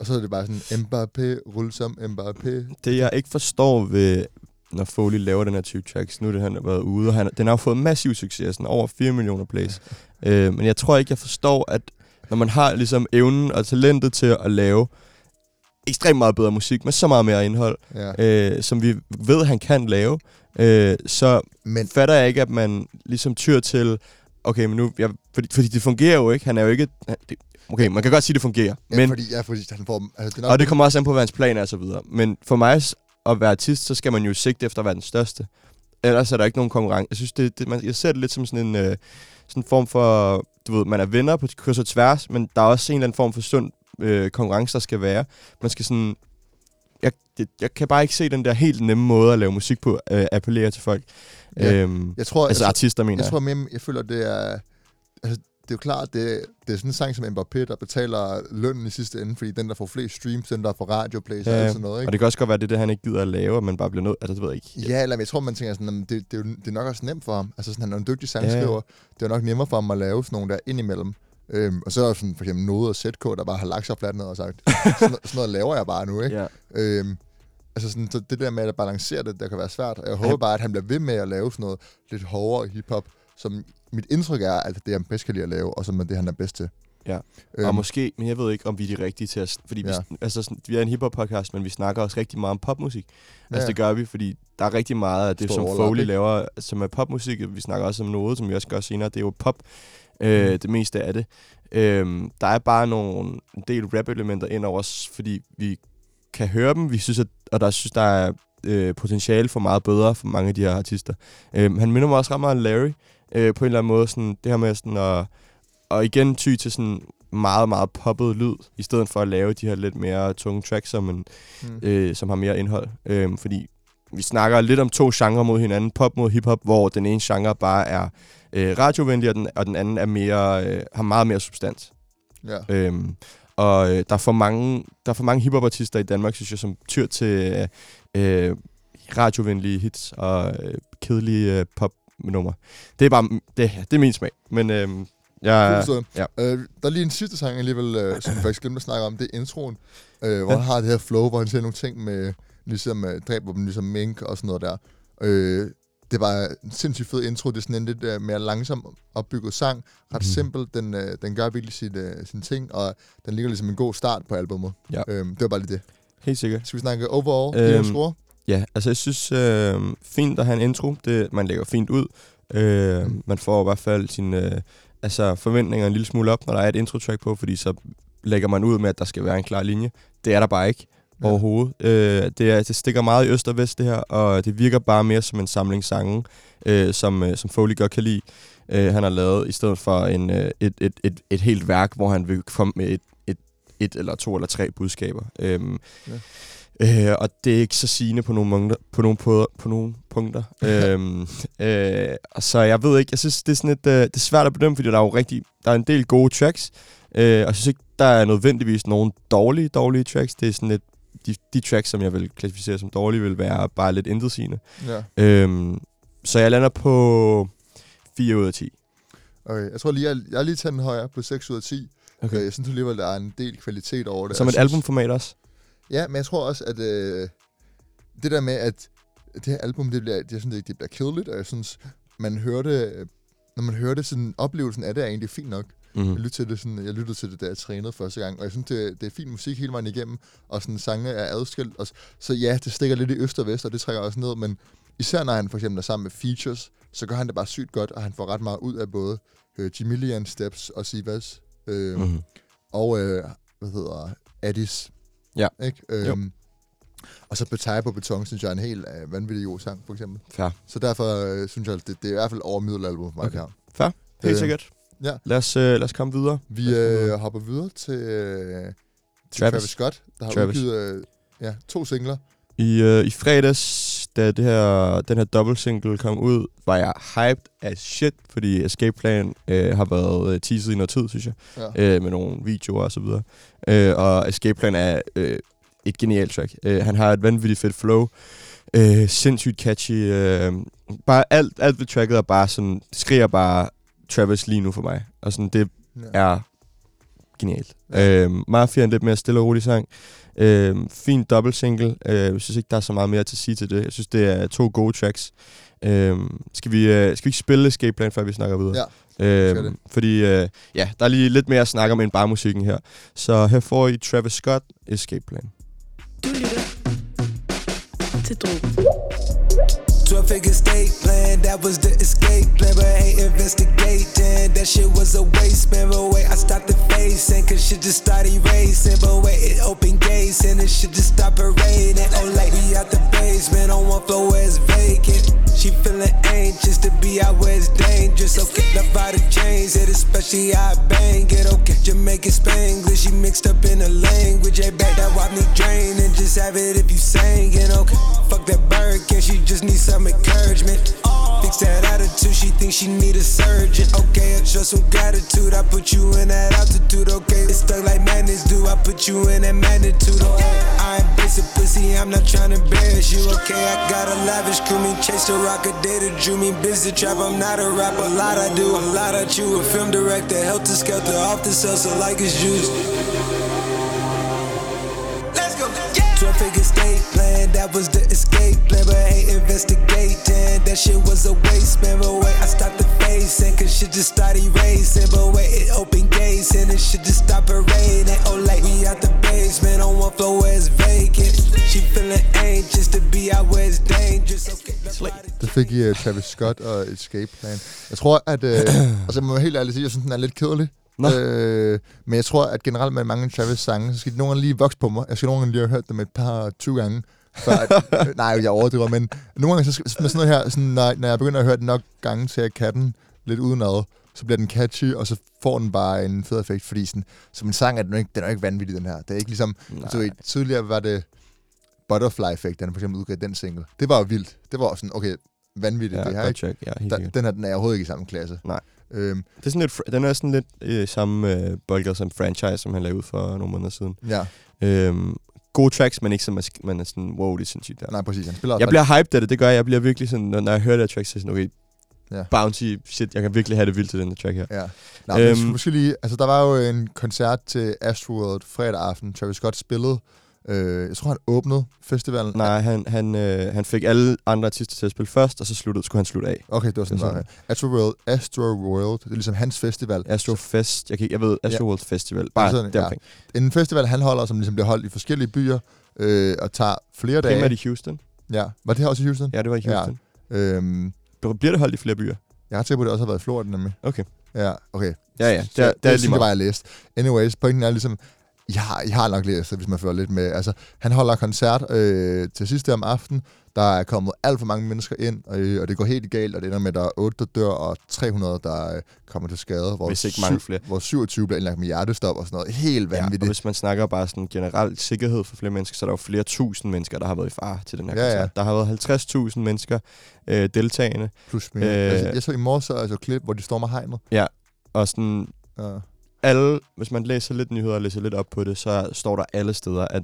og så er det bare sådan, Mbappé, rulle som Mbappé. Det jeg ikke forstår ved, når Foley laver den her type tracks, nu er det han har været ude, og han, den har fået massiv succes, sådan over 4 millioner plays. øh, men jeg tror ikke, jeg forstår, at når man har ligesom evnen og talentet til at lave ekstremt meget bedre musik med så meget mere indhold, Ja. øh, som vi ved, han kan lave, øh, så Men fatter jeg ikke, at man ligesom tyr til, okay, men nu, jeg, fordi, fordi det fungerer jo ikke, han er jo ikke, det, okay, man kan godt sige, det fungerer, ja, men, fordi, ja, fordi han får... Altså, det nok, og det kommer også an på, hvad hans plan er og så videre. Men for mig at være artist, så skal man jo sigte efter at være den største. Ellers er der ikke nogen konkurrence. Jeg synes, det, det man, jeg ser det lidt som sådan en, øh, sådan en form for, du ved, man er venner på kryds og tværs, men der er også en eller anden form for sund øh, konkurrence, der skal være. Man skal sådan, jeg, jeg kan bare ikke se den der helt nemme måde at lave musik på, øh, appellere til folk. Ja. Øhm, Jeg tror, altså artister, mener jeg tror mere, jeg føler, det er... Altså, det er jo klart, det, det er sådan en sang som Mbappé, der betaler lønnen i sidste ende, fordi den, der får flest streams, den, der får radioplays og Ja, alt sådan noget, ikke? Og det kan også godt være, det det, han ikke gider at lave, og man bare bliver nødt... Altså, det ved jeg ikke. Ja, eller jeg tror, man tænker sådan, jamen, det, det, er jo, det er nok også nemt for ham. Altså sådan, han er en dygtig sangskriver. Det er nok nemmere for ham at lave sådan nogle der indimellem. Øhm, og så er sådan for eksempel Node og ZK, der bare har lagt sig fladt ned og sagt, sådan, sådan noget laver jeg bare nu, ikke? Ja. Øhm, altså sådan, så det der med at balancere det, der kan være svært. Og jeg håber bare, at han bliver ved med at lave sådan noget lidt hårdere hiphop, som mit indtryk er, at det er han bedst kan lide at lave, og som er det, han er bedst til. Ja. Øhm, Og måske, men jeg ved ikke, om vi er de rigtige til at... Fordi Ja. vi, altså, sådan, vi er en hiphop-podcast, men vi snakker også rigtig meget om popmusik. Ja. Altså det gør vi, fordi der er rigtig meget af det, Stor som Foley laver, som er popmusik. Vi snakker også om noget, som vi også gør senere. Det er jo pop, øh, Mm. det meste af det. Øhm, der er bare nogle, en del rap-elementer ind over os, fordi vi kan høre dem, vi synes, at, og der synes, der er øh, potentiale for meget bedre for mange af de her artister. Øhm, han minder mig også ret meget om Larry, øh, på en eller anden måde. Sådan, det her med sådan at, og igen ty til sådan meget, meget poppet lyd, i stedet for at lave de her lidt mere tunge tracks, som, en, Mm. øh, som har mere indhold. Øhm, fordi vi snakker lidt om to genrer mod hinanden, pop mod hiphop, hvor den ene genre bare er øh, radiovenlig, og den, og den anden er mere, øh, har meget mere substans. Ja. Øhm, og øh, der er for mange, der er for mange hiphopartister i Danmark, synes jeg, som tyr til øh, radiovenlige hits og øh, kedelige øh, popnumre. Det er bare det, det er min smag. Men øh, jeg, ja. Øh, der er lige en sidste sang alligevel, øh, som vi faktisk glemte at snakke om, det er introen, øh, hvor han har det her flow, hvor han siger nogle ting med, ligesom øh, dræber dem, ligesom mink og sådan noget der. Øh, det var en sindssygt fed intro, det er sådan en lidt øh, mere langsom opbygget sang, ret Mhm. simpel, den, øh, den gør virkelig sit, øh, sin ting, og den ligger ligesom en god start på albumet. Ja. Øh, det var bare lige det. helt sikkert. Skal vi snakke overall, Øhm, øhm, score? Ja, altså jeg synes, øh, fint at have en intro. Det, man lægger fint ud. Øh, Mm. man får i hvert fald sine øh, altså forventninger en lille smule op, når der er et intro-track på, fordi så lægger man ud med, at der skal være en klar linje. Det er der bare ikke ja. Overhovedet. Øh, det, er, det stikker meget i øst og vest, det her, og det virker bare mere som en samling sange, øh, som, øh, som Foley godt kan lide. Øh, han har lavet, i stedet for en, øh, et, et, et, et helt værk, hvor han vil komme med et, et, et eller to eller tre budskaber. Øh, Ja. Øh, og det er ikke så sigende på nogle, punkter, på nogle, på, på nogle punkter. øhm, øh, så jeg ved ikke, jeg synes, det er, sådan et, øh, det er svært at bedømme, fordi der er jo rigtig, der er en del gode tracks, øh, og jeg synes ikke, der er nødvendigvis nogen dårlige, dårlige tracks. Det er sådan et, de, de tracks, som jeg vil klassificere som dårlige, vil være bare lidt intetsigende. Ja. Øhm, så jeg lander på 4 ud af 10. Okay. Jeg tror lige, jeg, jeg har lige taget den højere på 6 ud af 10. Okay. Okay. Jeg synes alligevel, der er en del kvalitet over det. Som Jeg et synes- albumformat også. Ja, men jeg tror også, at øh, det der med, at det her album, det bliver, det, er sådan, det, bliver kedeligt, og jeg synes, man hører det, øh, når man hører det, sådan, oplevelsen af det er egentlig fint nok. Mm. Jeg, lyttede til det, sådan, jeg lyttede til det, da jeg trænede første gang, og jeg synes, det, det er fin musik hele vejen igennem, og sådan, sange er adskilt. Og, så ja, det stikker lidt i øst og vest, og det trækker også ned, men især når han for eksempel er sammen med features, så gør han det bare sygt godt, og han får ret meget ud af både øh, Jamilian Steps og Sivas, øh, mm. Og øh, hvad hedder Addis. Ja. Ikke? Jo. Øhm, og så Betaille på beton, synes jeg er en helt øh, vanvittig god sang, for eksempel. Fair. Så derfor øh, synes jeg, det, det er i hvert fald over middelalbum for mig Okay. her. Fair. Helt Øh, sikkert. Ja. Lad os, øh, lad os komme videre. Vi øh, hopper videre til, øh, til Travis. Travis. Scott, der har Travis. udgivet øh, ja, to singler. I, øh, I fredags, da det her, den her double single kom ud, var jeg hyped as shit, fordi Escape Plan øh, har været øh, teaset i noget tid, synes jeg, Ja. øh, med nogle videoer og så videre. Øh, og Escape Plan er øh, et genialt track. Øh, han har et vanvittigt fedt flow, øh, sindssygt catchy. Øh, bare alt, alt ved tracket er bare sådan, skriger bare Travis lige nu for mig. Og sådan, det Ja. er genialt. Ja. Øhm, Mafia er en lidt mere stille og rolig sang. Øhm, fin double single. Øh, jeg synes ikke, der er så meget mere til at sige til det. Jeg synes, det er to gode tracks. Øhm, skal, vi, øh, skal vi ikke spille Escape Plan, før vi snakker videre? Ja, skal det. Øhm, fordi øh, ja, der er lige lidt mere at snakke om end bare musikken her. Så her får I Travis Scott, Escape Plan. Du lytter til Drogen. 12 figure state plan, that was the escape plan. But ain't investigating, that shit was a waste, man. But wait, I stopped the facing, cause shit just started racing. But wait, it opened gates, and it shit just stopped raining. Oh, like we out the basement, on one floor where it's vacant. She feeling anxious to be out where it's dangerous. Okay, love out the chains, it especially I bang it. Oh, okay, Jamaican Spanglish, she mixed up in the language. J back, that wop me drain, and just have it if you singing, okay? Fuck that bird, can she just need some encouragement? Fix that attitude, she thinks she need a surgeon. Okay, I show some gratitude, I put you in that altitude, okay? It's stuck like madness do, I put you in that magnitude, okay? I ain't basic pussy, I'm not trying to embarrass you, okay? I got a lavish crew, me chase the rock, a data drew me busy trap. I'm not a rapper, a lot I do, a lot I chew. A film director, helter skelter, off the salsa like it's juice. Let's go. 12 figure state plan, that was the escape plan, but I ain't investigating. That shit was a waste, man. But wait, I stopped the facing, cause shit just started racing. But wait, it opened gates, and it shit just stopped raining. Oh, like we out the basement on one floor where it's vacant. She feeling anxious to be out where it's dangerous. Okay, let's ride it. Det fik I uh, Travis Scott og Escape Plan. Jeg tror, at... Øh, altså, jeg må helt ærligt sige, jeg synes, den er lidt kedelig. Nå. Øh, men jeg tror, at generelt med mange Travis sange, så skal gange lige vokse på mig. Jeg skal nogle gange lige have hørt dem et par 20 gange. Før at, nej, jeg overdriver, men nogle gange så med sådan noget her, sådan, når, når jeg begynder at høre den nok gange, så jeg kan den lidt udenad, så bliver den catchy, og så får den bare en fed effekt, fordi sådan, som en sang er den jo ikke, den er jo ikke vanvittig, den her. Det er ikke ligesom, så ved, tidligere var det Butterfly Effect, den for eksempel udgav den single. Det var jo vildt. Det var sådan, okay, vanvittigt Ja, det her, ikke? check. Ja, helt Da, den her, den er overhovedet ikke i samme klasse. Nej. Øhm, Det er sådan lidt, den er sådan lidt øh, samme øh, boldgade som franchise, som han lavede ud for nogle måneder siden. ja, Øhm, gode tracks, men ikke som man, man er sådan, wow, det er sindssygt der. nej, præcis. Han spiller Jeg bliver hyped af det, det gør jeg. Jeg bliver virkelig sådan, når, når jeg hører det her track, så er sådan, okay, Ja. bouncy, shit, jeg kan virkelig have det vildt til den her track her. Ja. Nå, øhm, Øhm. måske lige, altså der var jo en koncert til Astroworld fredag aften. Travis Scott spillede. Øh, jeg tror, han åbnede festivalen. Nej, han, han, øh, han fik alle andre artister til at spille først, og så sluttede, skulle han slutte af. Okay, det var sådan, Det er det var. Astroworld, Astroworld, det er ligesom hans festival. Astro Fest, jeg, kan, jeg ved, Astro World Festival, Bare sådan, ja. deromkring. En festival, han holder, som ligesom bliver holdt i forskellige byer, øh, og tager flere dage. Primært i Houston. Ja, var det her også i Houston? Ja, det var i Houston. Øhm, Ja. Bliver det holdt i flere byer? jeg har tænkt på, at det også har været i Florida, nemlig. Okay. Ja, okay. Ja, ja, Så det er, det er lige det meget. var, jeg læst. Anyways, pointen er ligesom, jeg har, jeg har nok læst det, hvis man følger lidt med. Altså, han holder koncert øh, til sidste om aftenen. Der er kommet alt for mange mennesker ind, og, og det går helt galt, og det ender med, at der er 8, der dør, og 300, der øh, kommer til skade. Hvor Hvis ikke mange flere. Hvor 27 bliver indlagt med hjertestop og sådan noget. Helt Ja, og vanvittigt. hvis man snakker bare sådan generelt sikkerhed for flere mennesker, så er der jo flere tusind mennesker, der har været i far til den her Ja, ja. koncert. Der har været 50.000 mennesker øh, deltagende, Plus minus. Øh. altså, jeg så i morges så altså klip, hvor de stormer hegnet. og sådan Ja. Alle, hvis man læser lidt nyheder og læser lidt op på det, så står der alle steder, at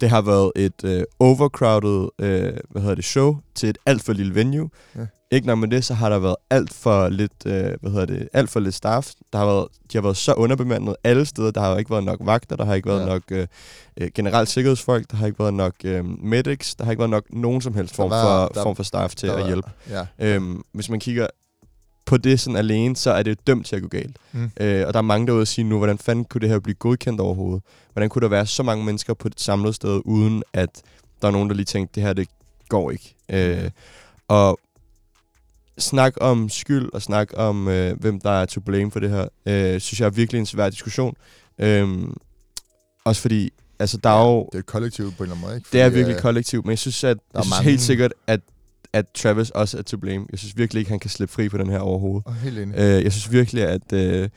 det har været et øh, overcrowded øh, hvad hedder det, show til et alt for lille venue. Ja. Ikke nok med det, så har der været alt for lidt, øh, hvad hedder det, alt for lidt staff. Der har været, de har været så underbemandet alle steder. Der har jo ikke været nok vagter, der har ikke været Ja. nok øh, øh, generelt sikkerhedsfolk, der har ikke været nok øh, medics, der har ikke været nok nogen som helst form, var- for, der- form for staff til Der at hjælpe. Ja. Øhm, hvis man kigger på det sådan alene, så er det dømt til at gå galt. Mm. Øh, og der er mange derude at sige nu, hvordan fanden kunne det her blive godkendt overhovedet? Hvordan kunne der være så mange mennesker på et samlet sted, uden at der er nogen, der lige tænkte, det her, det går ikke. Øh, og snak om skyld, og snak om, øh, hvem der er to blame for det her, øh, synes jeg er virkelig en svær diskussion. Øh, også fordi, altså der er jo... Det er et kollektiv på en eller anden måde, ikke? Det er Fordi, virkelig øh, kollektivt, men jeg synes, at, der er jeg synes mange- helt sikkert, at, at Travis også er to blame. Jeg synes virkelig ikke, han kan slippe fri på den her overhovedet. åh, Helt enig. Øh, jeg synes virkelig, at, øh,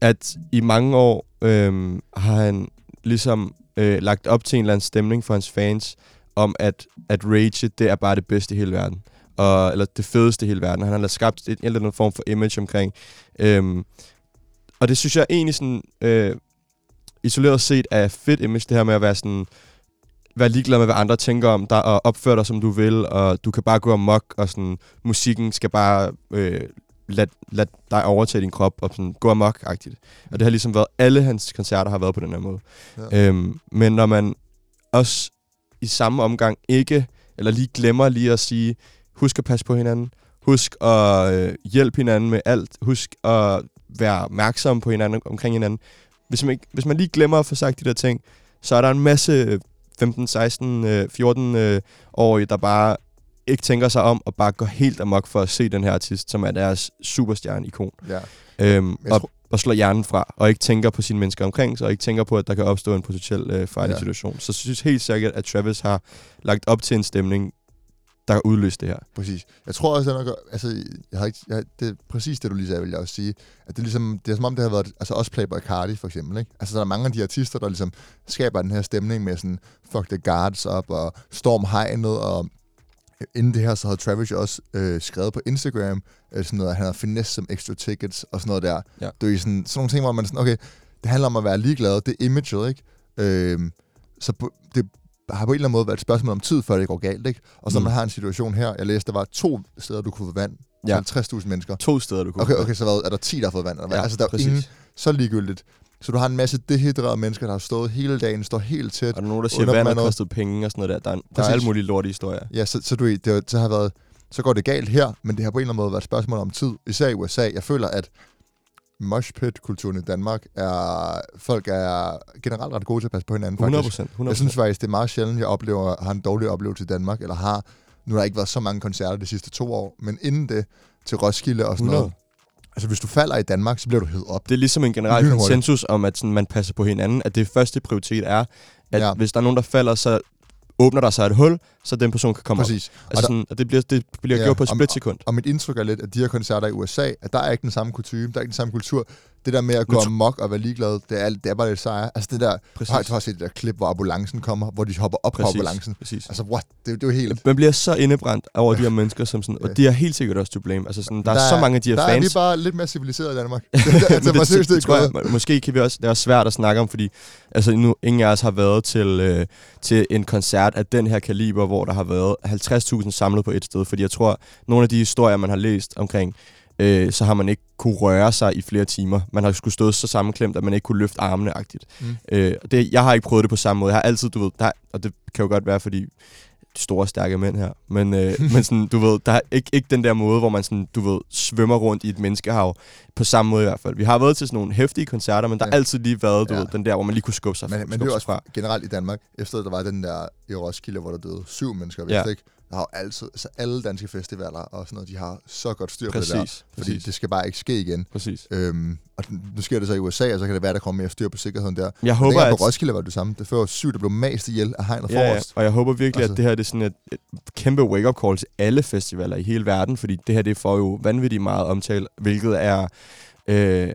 at i mange år øh, har han ligesom øh, lagt op til en eller anden stemning for hans fans, om at, at Rage, det er bare det bedste i hele verden. Og, eller det fedeste i hele verden. Han har skabt et, en eller anden form for image omkring. Øhm, og det synes jeg egentlig sådan, øh, isoleret set er fedt image, det her med at være sådan, være ligeglad med, hvad andre tænker om dig, og opføre dig, som du vil, og du kan bare gå amok, og sådan, musikken skal bare øh, lad, lad dig overtage din krop, og sådan, gå amok-agtigt. Og det har ligesom været, alle hans koncerter har været på den her måde. Ja. Øhm, men når man også i samme omgang ikke, eller lige glemmer lige at sige, husk at passe på hinanden, husk at øh, hjælpe hinanden med alt, husk at være opmærksom på hinanden, omkring hinanden. Hvis man, ikke, hvis man lige glemmer at få sagt de der ting, så er der en masse 15, 16, øh, 14 øh, årige, der bare ikke tænker sig om, og bare går helt amok for at se den her artist, som er deres superstjerne-ikon. Ja. Øhm, og, tror- og slår hjernen fra, og ikke tænker på sine mennesker omkring sig, og ikke tænker på, at der kan opstå en potentiel øh, farlig ja. situation. Så jeg synes helt sikkert, at Travis har lagt op til en stemning, der har udløst det her. Præcis. Jeg tror også, at altså, jeg har ikke, jeg, det er præcis det, du lige sagde, vil jeg også sige. At det er, ligesom, det er som om, det har været, altså også Playboy Cardi for eksempel, ikke? Altså, der er mange af de artister, der ligesom skaber den her stemning med sådan, fuck the guards op, og storm hegnet, og inden det her, så havde Travis jo også øh, skrevet på Instagram, øh, sådan noget, at han havde finesse som extra tickets, og sådan noget der. Ja. Det er sådan, sådan nogle ting, hvor man sådan, okay, det handler om at være ligeglad, det er imaget, ikke? Øh, så på, det har på en eller anden måde været et spørgsmål om tid, før det går galt, ikke? Og så mm. Man har en situation her, jeg læste, der var to steder, du kunne få vand. Ja. Ja. 50.000 mennesker. To steder, du kunne Okay, okay, så hvad, er der 10, der har fået vand? Eller hvad? Ja, altså, der er præcis. ingen, så ligegyldigt. Så du har en masse dehydrerede mennesker, der har stået hele dagen, står helt tæt. Og der er nogen, der siger, vand har kostet penge og sådan noget der. Der er, der er Præcis. alle mulige lorte historier. Ja, så, så, du, det, så har været, så går det galt her, men det har på en eller anden måde været et spørgsmål om tid, især i USA. Jeg føler, at moshpit-kulturen i Danmark er, folk er generelt ret gode til at passe på hinanden. 100 Faktisk. procent. 100 Jeg synes faktisk, det er meget sjældent, jeg oplever, har en dårlig oplevelse i Danmark, eller har, nu har der ikke været så mange koncerter de sidste to år, men inden det, til Roskilde og sådan 100. noget. Altså, hvis du falder i Danmark, så bliver du hævet op. Det er ligesom en generel Lynhurtigt. konsensus om, at sådan, man passer på hinanden. At det første prioritet er, at ja. hvis der er nogen, der falder, så åbner der sig et hul, så den person kan komme Præcis. op. Og Altså der- sådan, og det bliver, det bliver Ja, gjort på et splitsekund. Og mit indtryk er lidt, at de her koncerter i USA, at der er ikke den samme kutume, der er ikke den samme kultur. Det der med at gå amok og være ligeglad, det er, det er bare lidt sejre. Altså det der, Præcis. har, du set det der klip, hvor ambulancen kommer, hvor de hopper op Præcis. på ambulancen. Præcis. Altså what? Det, det er jo helt... Man bliver så indebrændt over de her mennesker, som sådan, og de er helt sikkert også to blame. Altså sådan, der, er så mange af de her der fans. er vi bare lidt mere civiliseret i Danmark. det, det, det, det, det, tror er jeg, måske kan vi også, det er svært at snakke om, fordi altså, nu, ingen af os har været til, øh, til en koncert af den her kaliber, hvor der har været 50.000 samlet på et sted, fordi jeg tror, nogle af de historier, man har læst omkring, øh, så har man ikke kunne røre sig i flere timer. Man har skulle stået så sammenklemt, at man ikke kunne løfte armene-agtigt. Mm. Øh, det, jeg har ikke prøvet det på samme måde. Jeg har altid, du ved, der, og det kan jo godt være, fordi store, stærke mænd her. Men, øh, men sådan, du ved, der er ikke, ikke den der måde, hvor man sådan, du ved, svømmer rundt i et menneskehav. På samme måde i hvert fald. Vi har været til sådan nogle hæftige koncerter, men der har Ja. altid lige været, du Ja. ved, den der, hvor man lige kunne skubbe sig, Men, men det skubbe er også fra. generelt i Danmark, efter der var den der i Roskilde, hvor der døde syv mennesker, Ja. ikke? Der har jo altid, altså alle danske festivaler og sådan noget, de har så godt styr på det der. Fordi præcis. det skal bare ikke ske igen. Præcis. Øhm, og nu sker det så i USA, og så kan det være, der kommer mere styr på sikkerheden der. Jeg håber, at... på Roskilde var det samme. Det var syv, der blev mast ihjel af hegnet Ja, ja, forrest. og jeg håber virkelig, Altså- at det her det er sådan et, et kæmpe wake-up call til alle festivaler i hele verden, fordi det her det får jo vanvittigt meget omtale, hvilket er øh,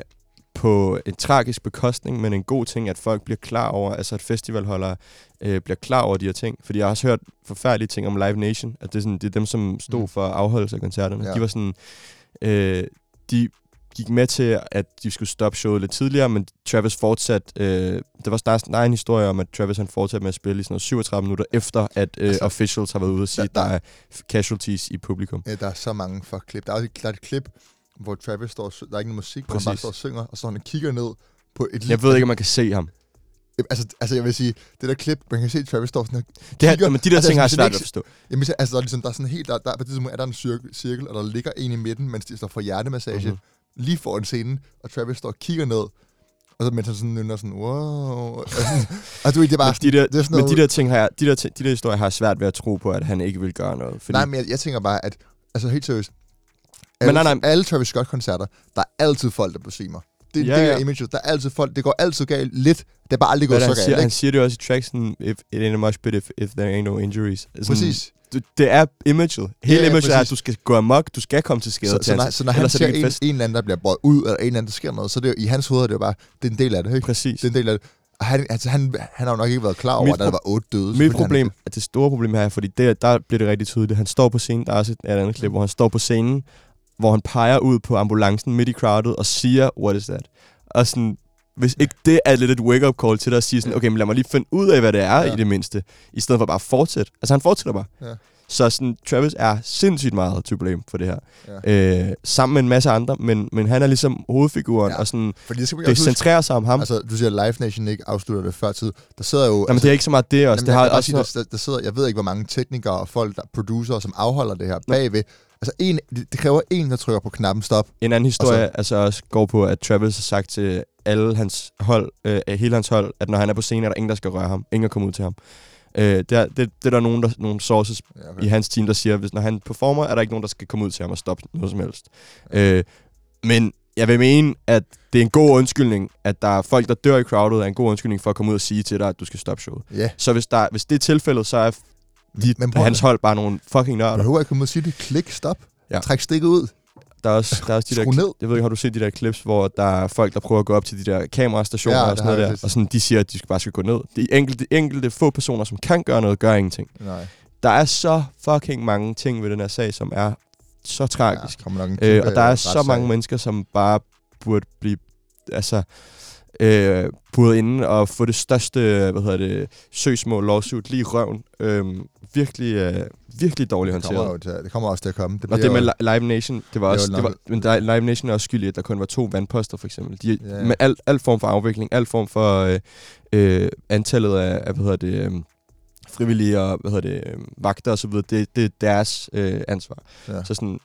på en tragisk bekostning, men en god ting, at folk bliver klar over, altså at festivalholdere øh, bliver klar over de her ting. Fordi jeg har også hørt forfærdelige ting om Live Nation, at det er, sådan, det er dem, som stod Mm. for afholdelse af koncerterne. Ja. De var sådan, øh, de gik med til, at de skulle stoppe showet lidt tidligere, men Travis fortsatte, øh, der var snart der en historie om, at Travis han fortsatte med at spille i sådan noget 37 minutter, efter at øh, Altså, officials har været ude og sige, der- at der er casualties i publikum. Ja, der er så mange fuck klip. Der er, der er et klip, hvor Travis står, og sy- der er ikke noget musik, hvor han bare Præcis. står og synger, og så han kigger ned på et Jeg ved ikke, om man kan se ham. Altså, altså, jeg vil sige, det der klip, man kan se, Travis står sådan Det her, kigger- men de der altså, ting har svært at forstå. Jamen, så- altså, der er, ligesom, der er sådan helt, der, der, på det tidspunkt er der en cirkel, cirkel, og der ligger en i midten, mens de står for hjertemassage, Mhm. mm-hmm. lige foran scenen, og Travis står og kigger ned, og så mens han sådan nynner sådan, wow. Sådan, og du det er bare, Men de der, det er sådan men noget, de der ting har jeg, de der, de der historier har svært ved at tro på, at han ikke vil gøre noget. Fordi, nej, men jeg, jeg tænker bare, at, altså helt seriøst, Men alle, nej, nej. alle Travis Scott-koncerter, der er altid folk, der besvimer. Det, Ja, det er ja. imaget, der er altid folk, det går altid galt lidt, det er bare aldrig gået er så han, siger, galt, han ikke? siger det også i tracksen, if it ain't mosh pit if, if there ain't no injuries. Sådan, Præcis. Du, det er imaget. Hele Ja, ja, imaget er, at du skal gå amok, du skal komme til skade Så, så, når, så når han er ser ikke en, en fest. en eller anden, der bliver båret ud, eller en eller anden, der sker noget, så det er, i hans hoved er det jo bare, det er en del af det, ikke? Præcis. Det er en del af det. Og han, altså, han, han har jo nok ikke været klar over, Mit at der var otte døde. Mit problem, han- at det store problem her er, fordi der, der bliver det rigtig tydeligt. Han står på scenen, der er også et, et andet klip, hvor han står på scenen, hvor han peger ud på ambulancen midt i crowded og siger, what is that? Og sådan, hvis ikke det er lidt et wake-up call til dig at sige sådan, okay, men lad mig lige finde ud af, hvad det er Ja. i det mindste, i stedet for bare at fortsætte. Altså han fortsætter bare. Ja. Så sådan, Travis er sindssygt meget to blame for det her. Ja. Øh, sammen med en masse andre, men, men han er ligesom hovedfiguren, Ja. og sådan, Fordi det det centrerer sig om ham. Altså, du siger, at Live Nation ikke afslutter det før tid. Der sidder jo... Jamen, det er ikke så meget det også. Jamen, det har også sige, der, der, sidder, jeg ved ikke, hvor mange teknikere og folk, der producer, som afholder det her bagved. Altså, en, det, kræver en, der trykker på knappen stop. En anden historie Og altså også går på, at Travis har sagt til alle hans hold, øh, hele hans hold, at når han er på scenen, er der ingen, der skal røre ham. Ingen at komme ud til ham. Øh, det, er, det, det er der nogen, der, nogle sources Ja, okay. i hans team, der siger, at hvis når han performer, er der ikke nogen, der skal komme ud til ham og stoppe noget som helst. Øh, men jeg vil mene, at det er en god undskyldning, at der er folk, der dør i crowded, er en god undskyldning for at komme ud og sige til dig, at du skal stoppe showet. Ja, Så hvis, der, hvis det er tilfældet, så er de, Men hans at- hold bare nogle fucking nørder. behøver ikke og sige det. Klik, stop. Ja. Træk stikket ud. Der er også, der er også de der, ned. jeg ved ikke, har du set de der clips, hvor der er folk, der prøver at gå op til de der kamerastationer Ja, og sådan noget der, og sådan, de siger, at de skal bare skal gå ned. De enkelte, enkelte få personer, som kan gøre noget, gør ingenting. Nej. Der er så fucking mange ting ved den her sag, som er så tragisk. Ja, nok Øh, og der er så mange mennesker, som bare burde blive altså, øh, buret inde og få det største hvad hedder det, søgsmål, lawsuit lige i røven. Øh, virkelig, øh, virkelig dårligt det kommer, håndteret. til, det kommer også til at komme. Det Og det med jo- Live Nation, det var også, det var, men der, Live Nation er også skyldig, at der kun var to vandposter, for eksempel. De, Ja. Med al, al form for afvikling, al form for øh, øh, antallet af, af, hvad hedder det, øh, frivillige og, hvad hedder det, øh, vagter og så videre, det, det er deres øh, ansvar. Ja. Så sådan,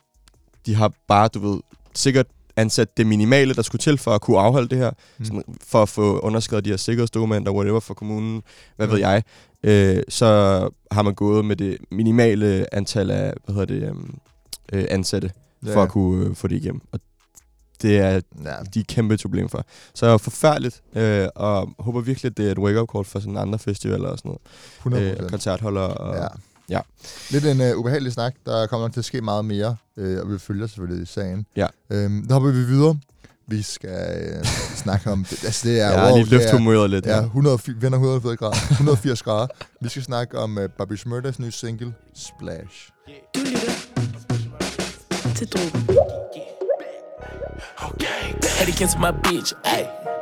de har bare, du ved, sikkert ansat det minimale, der skulle til for at kunne afholde det her, mm. sådan, for at få underskrevet de her sikkerhedsdokumenter, whatever, for kommunen, hvad Mm. ved jeg, øh, så har man gået med det minimale antal af, hvad hedder det, øhm, øh, ansatte, Ja. for at kunne øh, få det igennem. Og det er Ja, de er kæmpe et problem for. Så forfærdeligt, øh, og håber virkelig, at det er et wake-up call for sådan andre festivaler og sådan noget. 100 Øh, og koncertholdere. Og, Ja. ja. Lidt en uh, ubehagelig snak. Der kommer nok til at ske meget mere, øh, og vi følger selvfølgelig sagen. Ja. Øhm, der hopper vi videre. Vi skal øh, snakke om... Det, altså, det er, Ja, wow, lige løft er, humøret lidt. Ja, Ja. 100, vender 180 grader. 180 grader. Vi skal snakke om uh, Bobby Smurdas nye single, Splash. Du lytter til Drogen. Head against my bitch, ayy.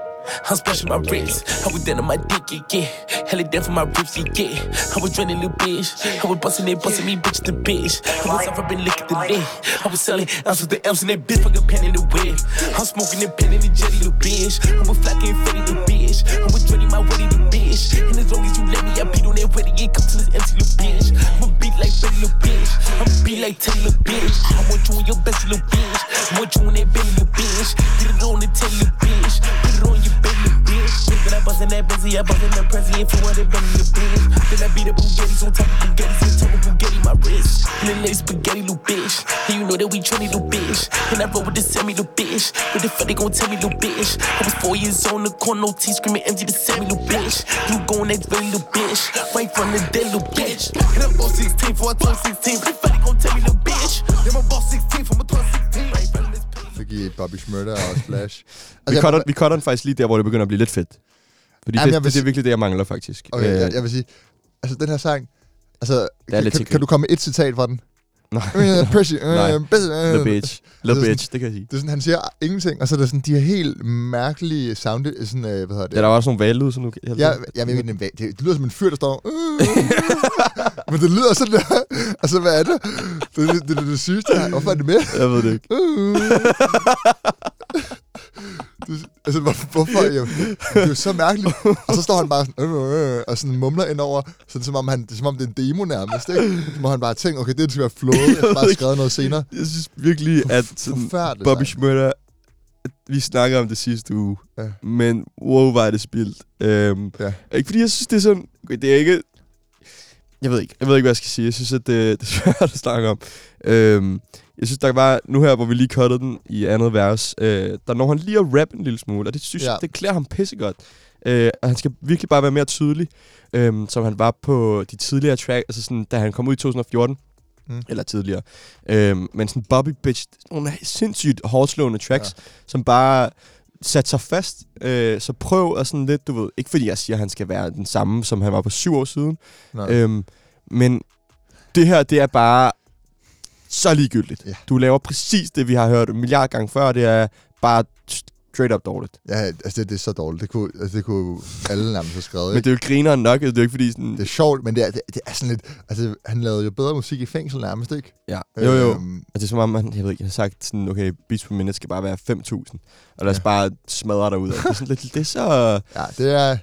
I'm splashing my wrist. I was down on my dick, yeah, yeah. Hella down for my ribs, yeah, yeah. I was draining little bitch. I was busting it, busting me, bitch, the bitch. I was off, I've been licking the lid. I was selling ounces the ounce and that bitch, fucking pen in the whip. I'm smoking and pen in the jetty, little bitch. I was flacking fetty, little bitch. I was draining my weddy, little bitch. And as long as you let me, I beat on that weddy, it come to this empty little bitch. I'ma beat like Betty, little bitch. I'ma beat like Teddy, little bitch. I want you in your best, little bitch. I want you in that belly, little bitch. Get it on the telly, little bitch. Put it on your little bitch. Then I bust in that Benzie, I bust in that Prezi, for what it belly, little bitch. Then I beat up Bugattis on top of Bugattis, on top of Bugatti, my wrist. Then lay spaghetti, little bitch. And you know that we trendy, little bitch. And I roll with the semi, little bitch. What the fuck they gon' tell me, little bitch? I was four years old, the corner, no tea, screaming empty the semi, little bitch. You going next, very little bitch. Right from the dead, little bitch. And I'm boss 16, for I turn 16. What the fuck they gon' tell me, little bitch? My boss 16, from I turn 16. Right giver Bobby Smurda og Splash. Vi, jeg- cutter, vi cutter den faktisk lige der, hvor det begynder at blive lidt fedt. Fordi Jamen, det, jeg det, det er virkelig det, jeg mangler faktisk. Okay, Øh, jeg, jeg vil sige, altså den her sang, altså, kan, kan, kan du komme med et citat fra den? Nej. Øh, Pressy, øh, Nej. øh. The bitch. The Det er bitch, det kan jeg sige. Det er sådan, han siger ingenting, og så er der sådan, de her helt mærkelige sound, sådan, øh, hvad hedder det? Ja, der var også nogle valglyd, som du kan... Ja, jeg ved ikke, det, det lyder som en fyr, der står... Øh, men det lyder sådan der. Altså, hvad er det? Det er det, det, det, det sygeste her. Hvorfor er det med? Jeg ved det ikke. Øh. Det, altså, hvor, hvorfor? Jo, det er jo så mærkeligt. Og så står han bare sådan, øh, øh, og sådan mumler ind over, sådan, som, om han, det som om det er en demo nærmest, ikke? Så må han bare tænke, okay, det skal være flowet, jeg har bare skrevet noget senere. Jeg synes virkelig, at sådan. Bobby. Schmurda, vi snakker om det sidste uge, Ja. men wow, var det spildt. Øhm, Ja. Ikke fordi jeg synes, det er sådan... Det er ikke... Jeg ved ikke, jeg ved ikke, hvad jeg skal sige. Jeg synes, at det, det er svært at snakke om. Øhm, jeg synes, der var nu her, hvor vi lige cuttede den i andet vers, øh, der når han lige at rappe en lille smule, og det synes Ja. jeg, det klæder ham pissegodt. Øh, og han skal virkelig bare være mere tydelig, øh, som han var på de tidligere track, altså sådan, da han kom ud i 2014, Mm. mm. eller tidligere. Øh, men sådan Bobby Bitch, nogle sindssygt hårdslående tracks, ja. som bare satte sig fast. Øh, så prøv at sådan lidt, du ved, ikke fordi jeg siger, at han skal være den samme, som han var for syv år siden, Nej. Øhm, men det her, det er bare så ligegyldigt. Ja. Du laver præcis det, vi har hørt en milliard gange før. Det er bare straight up dårligt. Ja, altså det, det er så dårligt. Det kunne, altså, det kunne alle nærmest have skrevet. Men det er jo grineren nok. Det er jo ikke fordi sådan... det er sjovt, men det er, det, det er sådan lidt... Altså, han lavede jo bedre musik i fængsel nærmest, ikke? Ja. Jo, jo. Øhm, Altså, det er som om, man, jeg ved ikke, har sagt sådan, okay, beats per minute skal bare være 5.000. Og lad os Ja. bare smadre dig ud. Det er sådan lidt, det er så... ja, det er...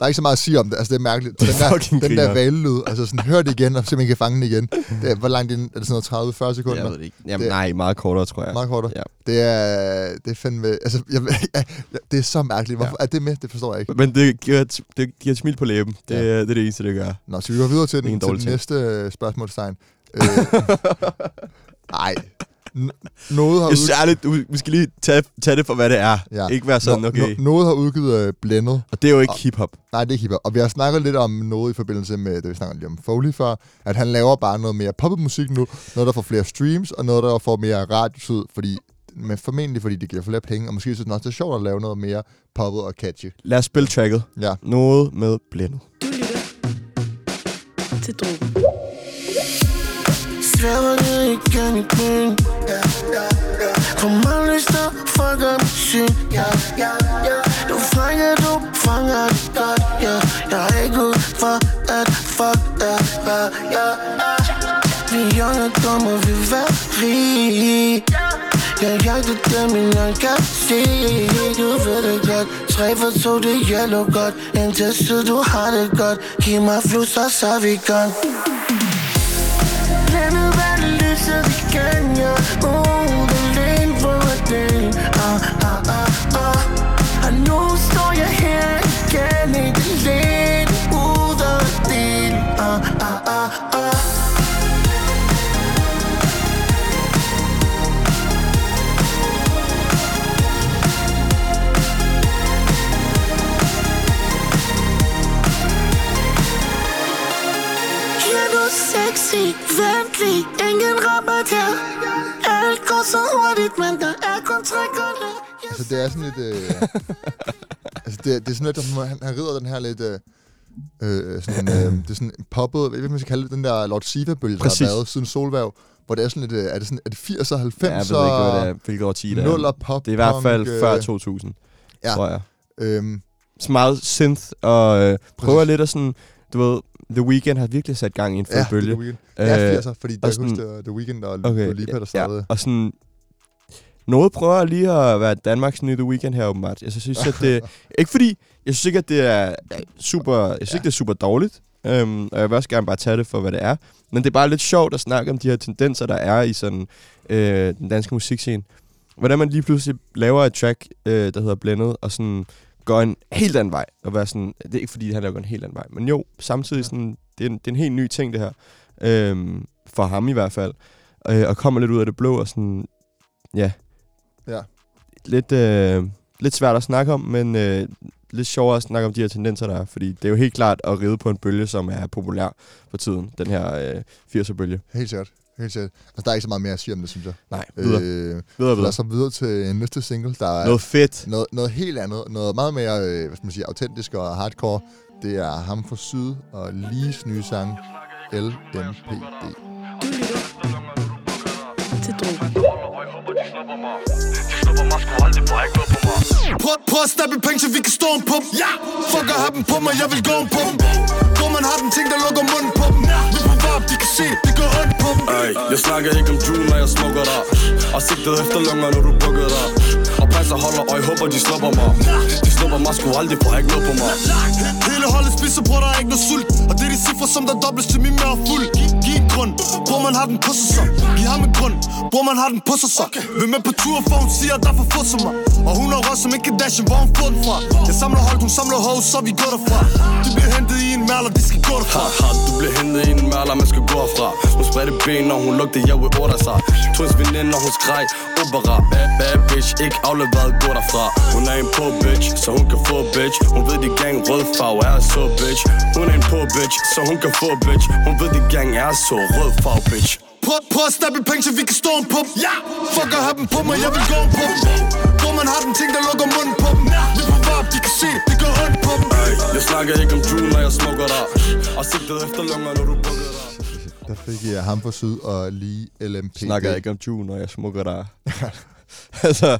Der er ikke så meget at sige om det. Altså, det er mærkeligt. Den er der, den der valglyd, altså sådan, hør det igen, og se, I kan fange den igen. Det er, hvor langt ind? Er det sådan noget 30-40 sekunder? Jeg ved det ikke. Jamen, Det- nej, meget kortere, tror jeg. Meget kortere. Ja. Det er, det er fandme... Altså, jeg, jeg, det er så mærkeligt. Hvorfor Ja. er det med? Det forstår jeg ikke. Men det giver, et- det giver et smil på læben. Det, Ja. ja. det er det eneste, det gør. Nå, så vi går videre til, den, en til den næste øh, spørgsmålstegn. Øh, Nej, Noget har udgivet... ærligt, du, vi skal lige tage, tage det for, hvad det er. Ja. Ikke være sådan, Nå- okay. no- noget har udgivet øh, blændet. Og det er jo ikke Og- hiphop. Nej, det er ikke hiphop. Og vi har snakket lidt om noget i forbindelse med, det vi snakkede lige om Foley før, at han laver bare noget mere poppet musik nu, noget der får flere streams, og noget der får mere radiotid, fordi, men formentlig fordi det giver flere penge, og måske synes han også, det er sjovt at lave noget mere poppet og catchy. Lad os spille tracket. Ja. Noget med blændet. Du lytter til Drogen. Svæver ikke igen i byen ja, ja, ja. Kommer lyster, folk er mit syn. Du fanger, du fanger det godt ja. Jeg er ikke ud for at fuck dig ja, ja. Vi er unge, dumme, og vi er være rige Jeg jagter dem, min øjne kan se Du ved det godt Tre for to, det gælder godt Indtil tid, du har det godt Giv mig flus, og så er vi gone vandet lyset igen, ja Uh, den sexy, ventlig, ingen rabat her Alt går så hurtigt, men der er kun tre kunder Altså, det er sådan lidt... Øh, altså, det, det er sådan lidt, at han, han rider den her lidt... Øh, øh, sådan, øh, det er sådan en poppet, jeg ved ikke, hvad man skal kalde det, den der Lord Siva-bølge, der har været siden Solværv, hvor det er sådan lidt, øh, er det, sådan, er det 80'er, 90'er? Ja, jeg ved ikke, hvad det er, hvilket årti det er. Nuller pop Det er i hvert fald punk, før øh, 2000, ja. tror jeg. Øhm, Så meget synth, og øh, prøver lidt at sådan, du ved, The Weeknd har virkelig sat gang i en ja, bølge. Det er Øh, 80'er, fordi der sådan- huske, det var The Weeknd og Okay, Dua Lipa, der startede. og sådan... Noget prøver lige at være Danmarks nye The Weeknd her, åbenbart. Jeg synes, at det... Ikke fordi... Jeg synes ikke, at det er er super... Jeg synes ikke, det er super dårligt. Um, og jeg vil også gerne bare tage det for, hvad det er. Men det er bare lidt sjovt at snakke om de her tendenser, der er i sådan øh, den danske musikscene. Hvordan man lige pludselig laver et track, øh, der hedder Blændet, og sådan går en helt anden vej. Og være sådan, det er ikke fordi, han laver en helt anden vej. Men jo, samtidig sådan, det er en, det er en helt ny ting, det her. Øhm, for ham i hvert fald. Øh, og kommer lidt ud af det blå, og sådan, ja. Ja. Lidt, øh, lidt svært at snakke om, men øh, lidt sjovere at snakke om de her tendenser, der er. Fordi det er jo helt klart at ride på en bølge, som er populær for tiden. Den her øh, 80'er-bølge. Helt sikkert. Helt sikkert. Altså, der er ikke så meget mere at sige om det, synes jeg. Nej, videre. Øh, videre, lad videre. os så videre til næste single, der er Noget fedt. noget, noget helt andet. Noget meget mere, øh, hvad skal man sige, autentisk og hardcore. Det er ham fra Syd og Lees nye sang, LMPD. Du lytter til Drogen. Prøv, prøv at snappe penge, så vi kan stå på dem. Ja, fuck at have dem på mig, jeg vil gå på dem. Hvor man har den ting, der lukker munden på dem. Vi på varp, de kan se, det går ondt på dem. Ey, jeg snakker ikke om June, når jeg smukker dig. Og sigtet efter lunger, når du bukker dig. Og passer holder øje, håber de slupper mig. De slupper mig sgu aldrig, for ikke noget på mig. Hele holdet spiser, bror, der er ikke noget sult. Og det er de cifre, som der dobles til min mere fuld. en grund, bror man har den på sig så Giv ham en grund, bror man har den på sig så Hvem er på tur, for hun siger, der får få som mig. Og hun har også som ikke kan dashe, hvor hun får den fra. Jeg samler hold, hun samler hoes, så vi går derfra. De bliver hentet i en maler, de skal gå derfra. Ha, ha, du bliver hentet i en mærler, man skal gå herfra. Hun spredte ben, når hun lugtede, jeg vil order sig. Twins veninde, når hun skreg Opera, bad, bad bitch, ikke afleveret, gå derfra. Hun er en på bitch, så hun kan få bitch. Hun ved, de gang rød farve er så bitch. Hun er en på bitch, så hun kan få bitch. Hun ved, de gang er så rød farve bitch. Prøv, prøv at snappe penge, så vi kan stå på dem Ja, fuck at have dem på mig, jeg vil gå på dem Hvor man har den ting, der lukker munden på dem. Vi på varp, de kan se, det går ondt på dem. Ey, jeg snakker ikke om June, når jeg smukker dig. Og sigtet efter lunger, når du bukker dig. Der fik jeg ham fra Syd og lige LMPD. Snakker jeg ikke om June, når jeg smukker dig. altså,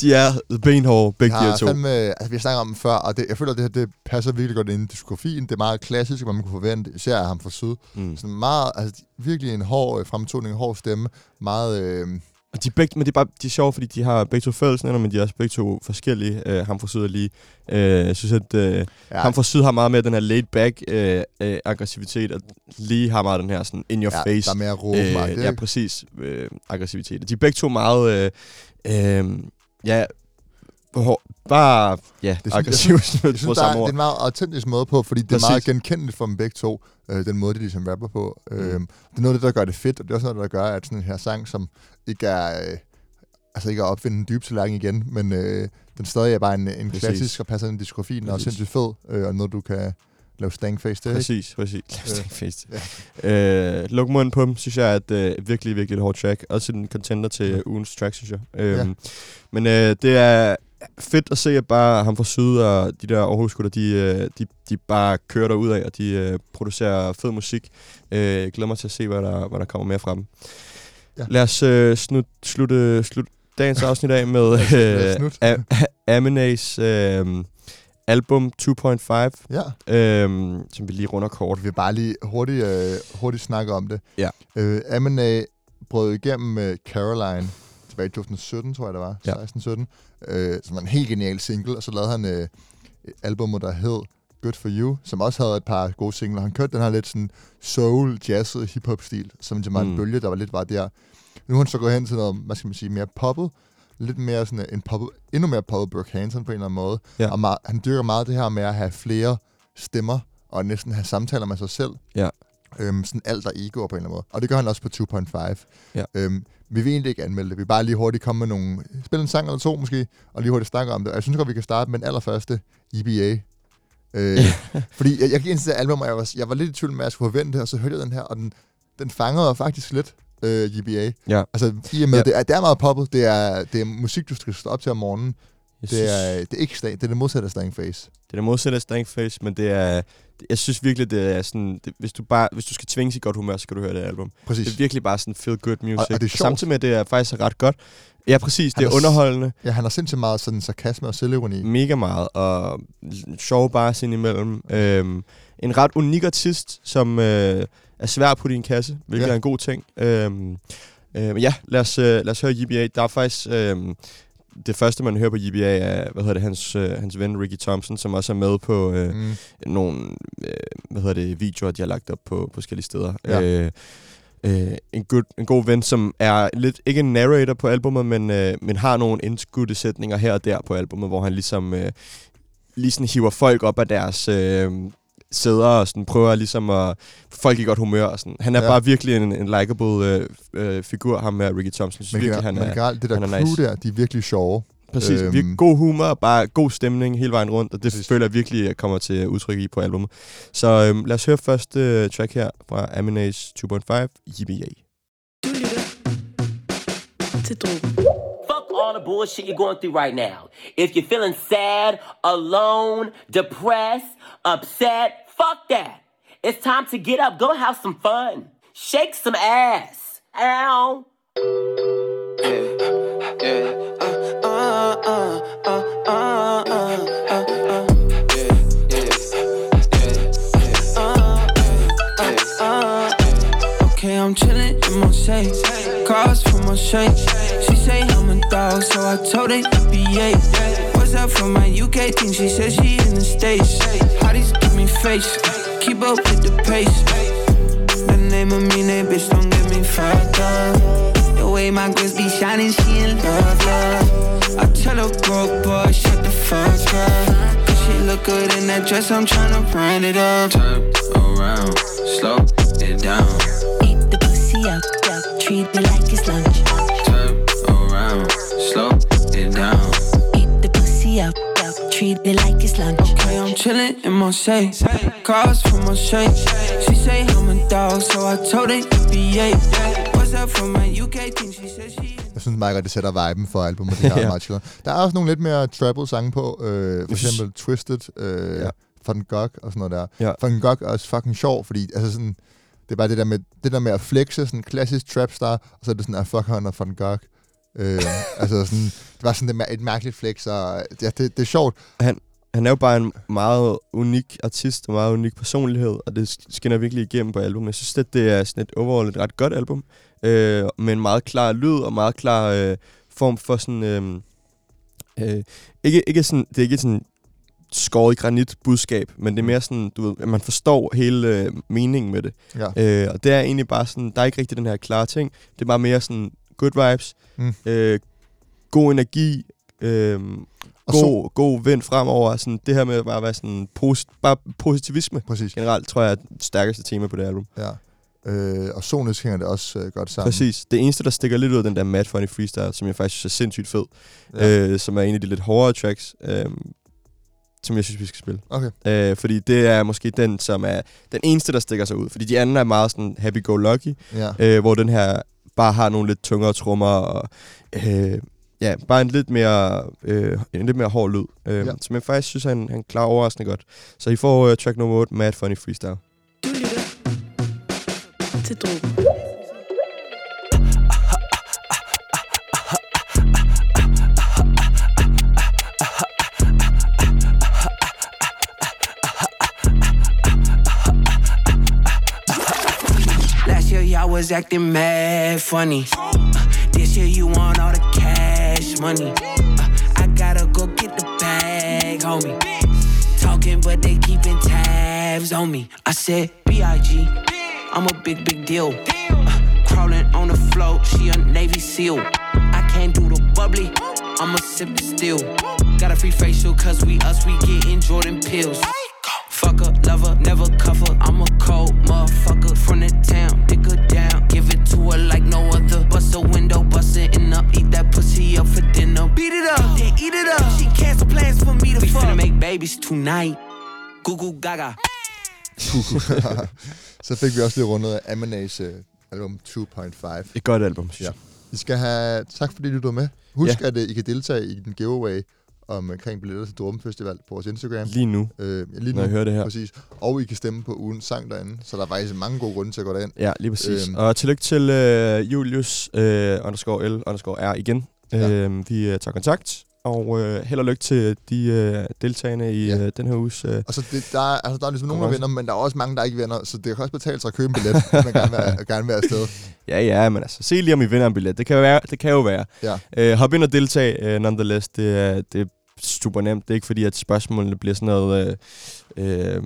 de er benhårde, begge de har her to. fandme, altså, vi har snakket om dem før, og det, jeg føler, at det her det passer virkelig godt ind i diskografien. Det er meget klassisk, hvad man kunne forvente, især af ham fra Syd. Mm. Sådan meget, altså virkelig en hård øh, fremtoning, en hård stemme. Meget, øh, Og de er begge, men det er bare de er sjove, fordi de har begge to fællesnævner, men de er også begge to forskellige. Uh, ham fra Syd og lige. Uh, jeg synes, at uh, ja. ham fra Syd har meget mere den her laid-back uh, uh, aggressivitet, og lige har meget den her sådan in your Ja, face. der er mere råbemagt, Ja, ikke? præcis. Uh, aggressivitet. Og de er begge to meget... Uh, uh, ja, hår- bare, ja, Det synes- aggressiv, jeg synes, jeg synes, der er, det er en meget autentisk måde på, fordi det er Præcis. meget genkendeligt for dem begge to, øh, den måde, de ligesom rapper på. Mm. Øhm, det er noget af det, der gør det fedt, og det er også noget, der gør, at sådan en her sang, som ikke er, øh, altså ikke at opfinde en dyb tallerken igen, men øh, den stadig er bare en, en Præcis. klassisk og passer ind i diskografien, og er sindssygt fed, øh, og noget, du kan lave stankface til. ikke? Præcis, præcis. Øh, Fest. Øh, luk munden på dem, synes jeg er et øh, virkelig, virkelig hårdt track. Også en contender til Ja. ugens track, synes jeg. Øhm, Ja. Men øh, det er fedt at se, at bare ham fra Syd og de der aarhus de, øh, de, de bare kører derud af, og de øh, producerer fed musik. Øh, jeg glæder mig til at se, hvad der, hvad der kommer mere frem. Ja. Lad os øh, slut, slutte, slutte dagens afsnit af med øh, snutte. A- Aminé's øh, album 2.5, Ja, øh, som vi lige runder kort. vi vil bare lige hurtigt, øh, hurtigt snakke om det. Ja. Øh, Eminem brød igennem med Caroline tilbage i 2017, tror jeg det var, Ja. 16-17, øh, som var en helt genial single, og så lavede han øh, et album, der hed Good For You, som også havde et par gode singler. Han kørte den her lidt sådan soul, jazzet, hip-hop-stil, som ligesom var en Mm. bølge, der var lidt var der. Nu er han så gået hen til noget, hvad skal man sige, mere poppet, lidt mere sådan en poppet, endnu mere poppet Brooke Hanson på en eller anden måde. Ja. Og meget, han dyrker meget det her med at have flere stemmer, og næsten have samtaler med sig selv. Ja. Øhm, sådan alt der egoer på en eller anden måde. Og det gør han også på 2.5. Ja. Øhm, vi vil egentlig ikke anmelde det. Vi vil bare lige hurtigt komme med nogle... Spille en sang eller to måske, og lige hurtigt snakke om det. Og jeg synes godt, vi kan starte med den allerførste, EBA. Øh, fordi jeg, jeg gik ind til det album, og jeg var, jeg var lidt i tvivl med, at jeg skulle forvente det, og så hørte jeg den her, og den, den fangede mig faktisk lidt, øh, EBA. Ja. Altså, i og med, Ja. det, er, det er meget poppet. Det er, det er musik, du skal stå op til om morgenen. Jeg Det er, det er ikke stand, det er det modsatte af Stank Face. Det er det modsatte af Stankface, men det er... Jeg synes virkelig, det er sådan... Det, hvis, du bare, hvis du skal tvinges i godt humør, så skal du høre det album. Præcis. Det er virkelig bare sådan feel good music. Og- og det er sjovt. Samtidig med, at det er faktisk ret godt. Ja, præcis. Det Han er er s- underholdende. Ja, han har sindssygt meget sådan sarkasme og selvironi. Mega meget. Og sjove bars indimellem. Øhm, en ret unik artist, som øh, er svær at putte i en kasse, hvilket Ja. er en god ting. Øhm, øh, ja, lad os, øh, lad os høre YBA. Der er faktisk... Øh, det første, man hører på YBA, er, hvad hedder det, hans, øh, hans ven Ricky Thompson, som også er med på øh, Mm. nogle øh, hvad hedder det, videoer, de har lagt op på forskellige steder. Ja. Øh, øh, en, god, en god ven, som er lidt, ikke en narrator på albumet, men, øh, men har nogle indskudte sætninger her og der på albumet, hvor han ligesom øh, lige sådan hiver folk op af deres øh, sæder og sådan prøver ligesom at få folk i godt humør. Og sådan. Han er Ja. bare virkelig en, en likable øh, øh, figur, ham med Ricky Thompson. Synes Men, virkelig, han men er, generelt, det der han er crew nice. der, de er virkelig sjove. Præcis, Øhm. virkelig god humor, bare god stemning hele vejen rundt, og det Præcis. Føler jeg virkelig jeg kommer til udtryk i på albumet. Så øhm, lad os høre første øh, track her fra Aminé's 2.5, YBA. Du lytter til Drogen. All the bullshit you're going through right now. If you're feeling sad, alone, depressed, upset, fuck that. It's time to get up, go have some fun. Shake some ass. Ow. Okay, I'm chillin' in my safe. Cars for my shake. So I told her EBA. What's up for my UK thing? She said she in the States. Hotties give me face. Keep up with the pace. The name of me, that bitch, don't get me fucked up. The way my girls be shining, she in love, love. I tell her broke boy, shut the fuck up. Cause she look good in that dress, I'm tryna brand it up. Turn around, slow it down. Eat the pussy up, up, treat me like it's lunch. Up, up, treat me like it's lunch. Okay, I'm chillin' in my. Cars for my shake. She say I'm a dog, so I told her EBA. What's up for my UK thing? She said she. Jeg synes meget godt, det sætter viben for albumet. Det her er Ja. meget. Der er også nogle lidt mere treble sange på. Øh, for eksempel Twisted, øh, Ja. Van Gogh og sådan noget der. Ja. Van Gogh er også fucking sjov, fordi altså sådan, det er bare det der med, det der med at flexe, sådan en klassisk trapstar, og så er det sådan, at fuck han og Van Gogh. Øh, altså sådan, det var sådan et, mærkeligt flex, og ja, det, det er sjovt. Han er jo bare en meget unik artist og meget unik personlighed, og det skinner virkelig igennem på albumet. Jeg synes, at det er sådan et overall et ret godt album, øh, med en meget klar lyd og meget klar øh, form for sådan... Øh, øh, ikke, ikke sådan, det er ikke sådan skåret i granit budskab, men det er mere sådan, du ved, at man forstår hele øh, meningen med det. Ja. Øh, og det er egentlig bare sådan, der er ikke rigtig den her klare ting. Det er bare mere sådan good vibes, Mm. øh, god energi, øh, Og så- god, god vind fremover. Sådan, det her med bare at være sådan posi- bare positivisme Præcis. generelt, tror jeg er det stærkeste tema på det album. Ja. Øh, og sonisk hænger det også øh, godt sammen. Præcis. Det eneste, der stikker lidt ud af den der Mad Funny Freestyle, som jeg faktisk synes er sindssygt fed, ja. øh, som er en af de lidt hårdere tracks, øh, som jeg synes, vi skal spille. Okay. Øh, fordi det er måske den, som er den eneste, der stikker sig ud. Fordi de andre er meget sådan happy-go-lucky, Ja. øh, hvor den her bare har nogle lidt tungere trommer og øh, ja, bare en lidt mere, øh, en lidt mere hård lyd. Øh, Ja. Som jeg faktisk synes, han, han klarer overraskende godt. Så I får uh, track nummer 8, Mad Funny Freestyle. Du lytter til Drogen. Was acting mad funny. Uh, This year you want all the cash money. Uh, I gotta go get the bag, homie. Talking, but they keeping tabs on me. I said, B.I.G. I'm a big, big deal. Uh, Crawling on the float, she a Navy SEAL. I can't do the bubbly, I'ma sip the still. Got a free facial, cause we us, we getting Jordan pills. Fucker, lover, never cover. I'm a cold motherfucker from the town. Dick her down, give it to her like no other. Bust a window, bust it in up, eat that pussy up for dinner. Beat it up, then eat it up. She cancel plans for me to we fuck. We finna make babies tonight. Goo goo gaga. så fik vi også lige rundet af øh, album 2.5. Et godt album, synes Ja. jeg. I skal have tak, fordi I lyttede med. Husk, Ja. at uh, I kan deltage i den giveaway omkring billetter til Dråben Festival på vores Instagram. Lige nu, Øh, lige når jeg hører det her. Præcis. Og I kan stemme på ugens sang derinde, så der er faktisk mange gode grunde til at gå derind. Ja, lige præcis. Øhm. Og tillykke til øh, Julius øh, underscore L underscore R igen. Ja. Øhm, vi øh, tager kontakt, og øh, held og lykke til de øh, deltagende i Ja. øh, den her uges... Øh, Og så det, der, er, altså, der er ligesom nogen, der vinder, men der er også mange, der ikke vinder, så det kan også betale sig at købe en billet, hvis man gerne vil, være- gerne vil afsted. ja, ja, men altså, se lige om I vinder en billet. Det kan være. Det kan jo være. Ja. Øh, hop ind og deltag, øh, nonetheless. Det er, det er super nemt. Det er ikke fordi, at spørgsmålene bliver sådan noget... Øh, øh,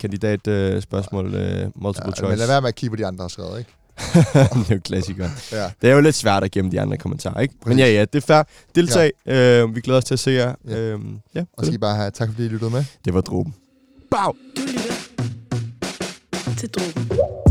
kandidat øh, spørgsmål øh, multiple Ja, choice. men lad være med at kigge på de andre har skrevet, ikke? det er jo klassikeren. Ja. Det er jo lidt svært at gemme de andre kommentarer, ikke? Men Præcis. ja, ja, det er fair. Deltag. Ja. Øh, vi glæder os til at se jer. Ja. Ja, øh, ja Og skal I bare have tak, fordi I lyttede med. det var dråben. Bag! Du lytter til Drogen.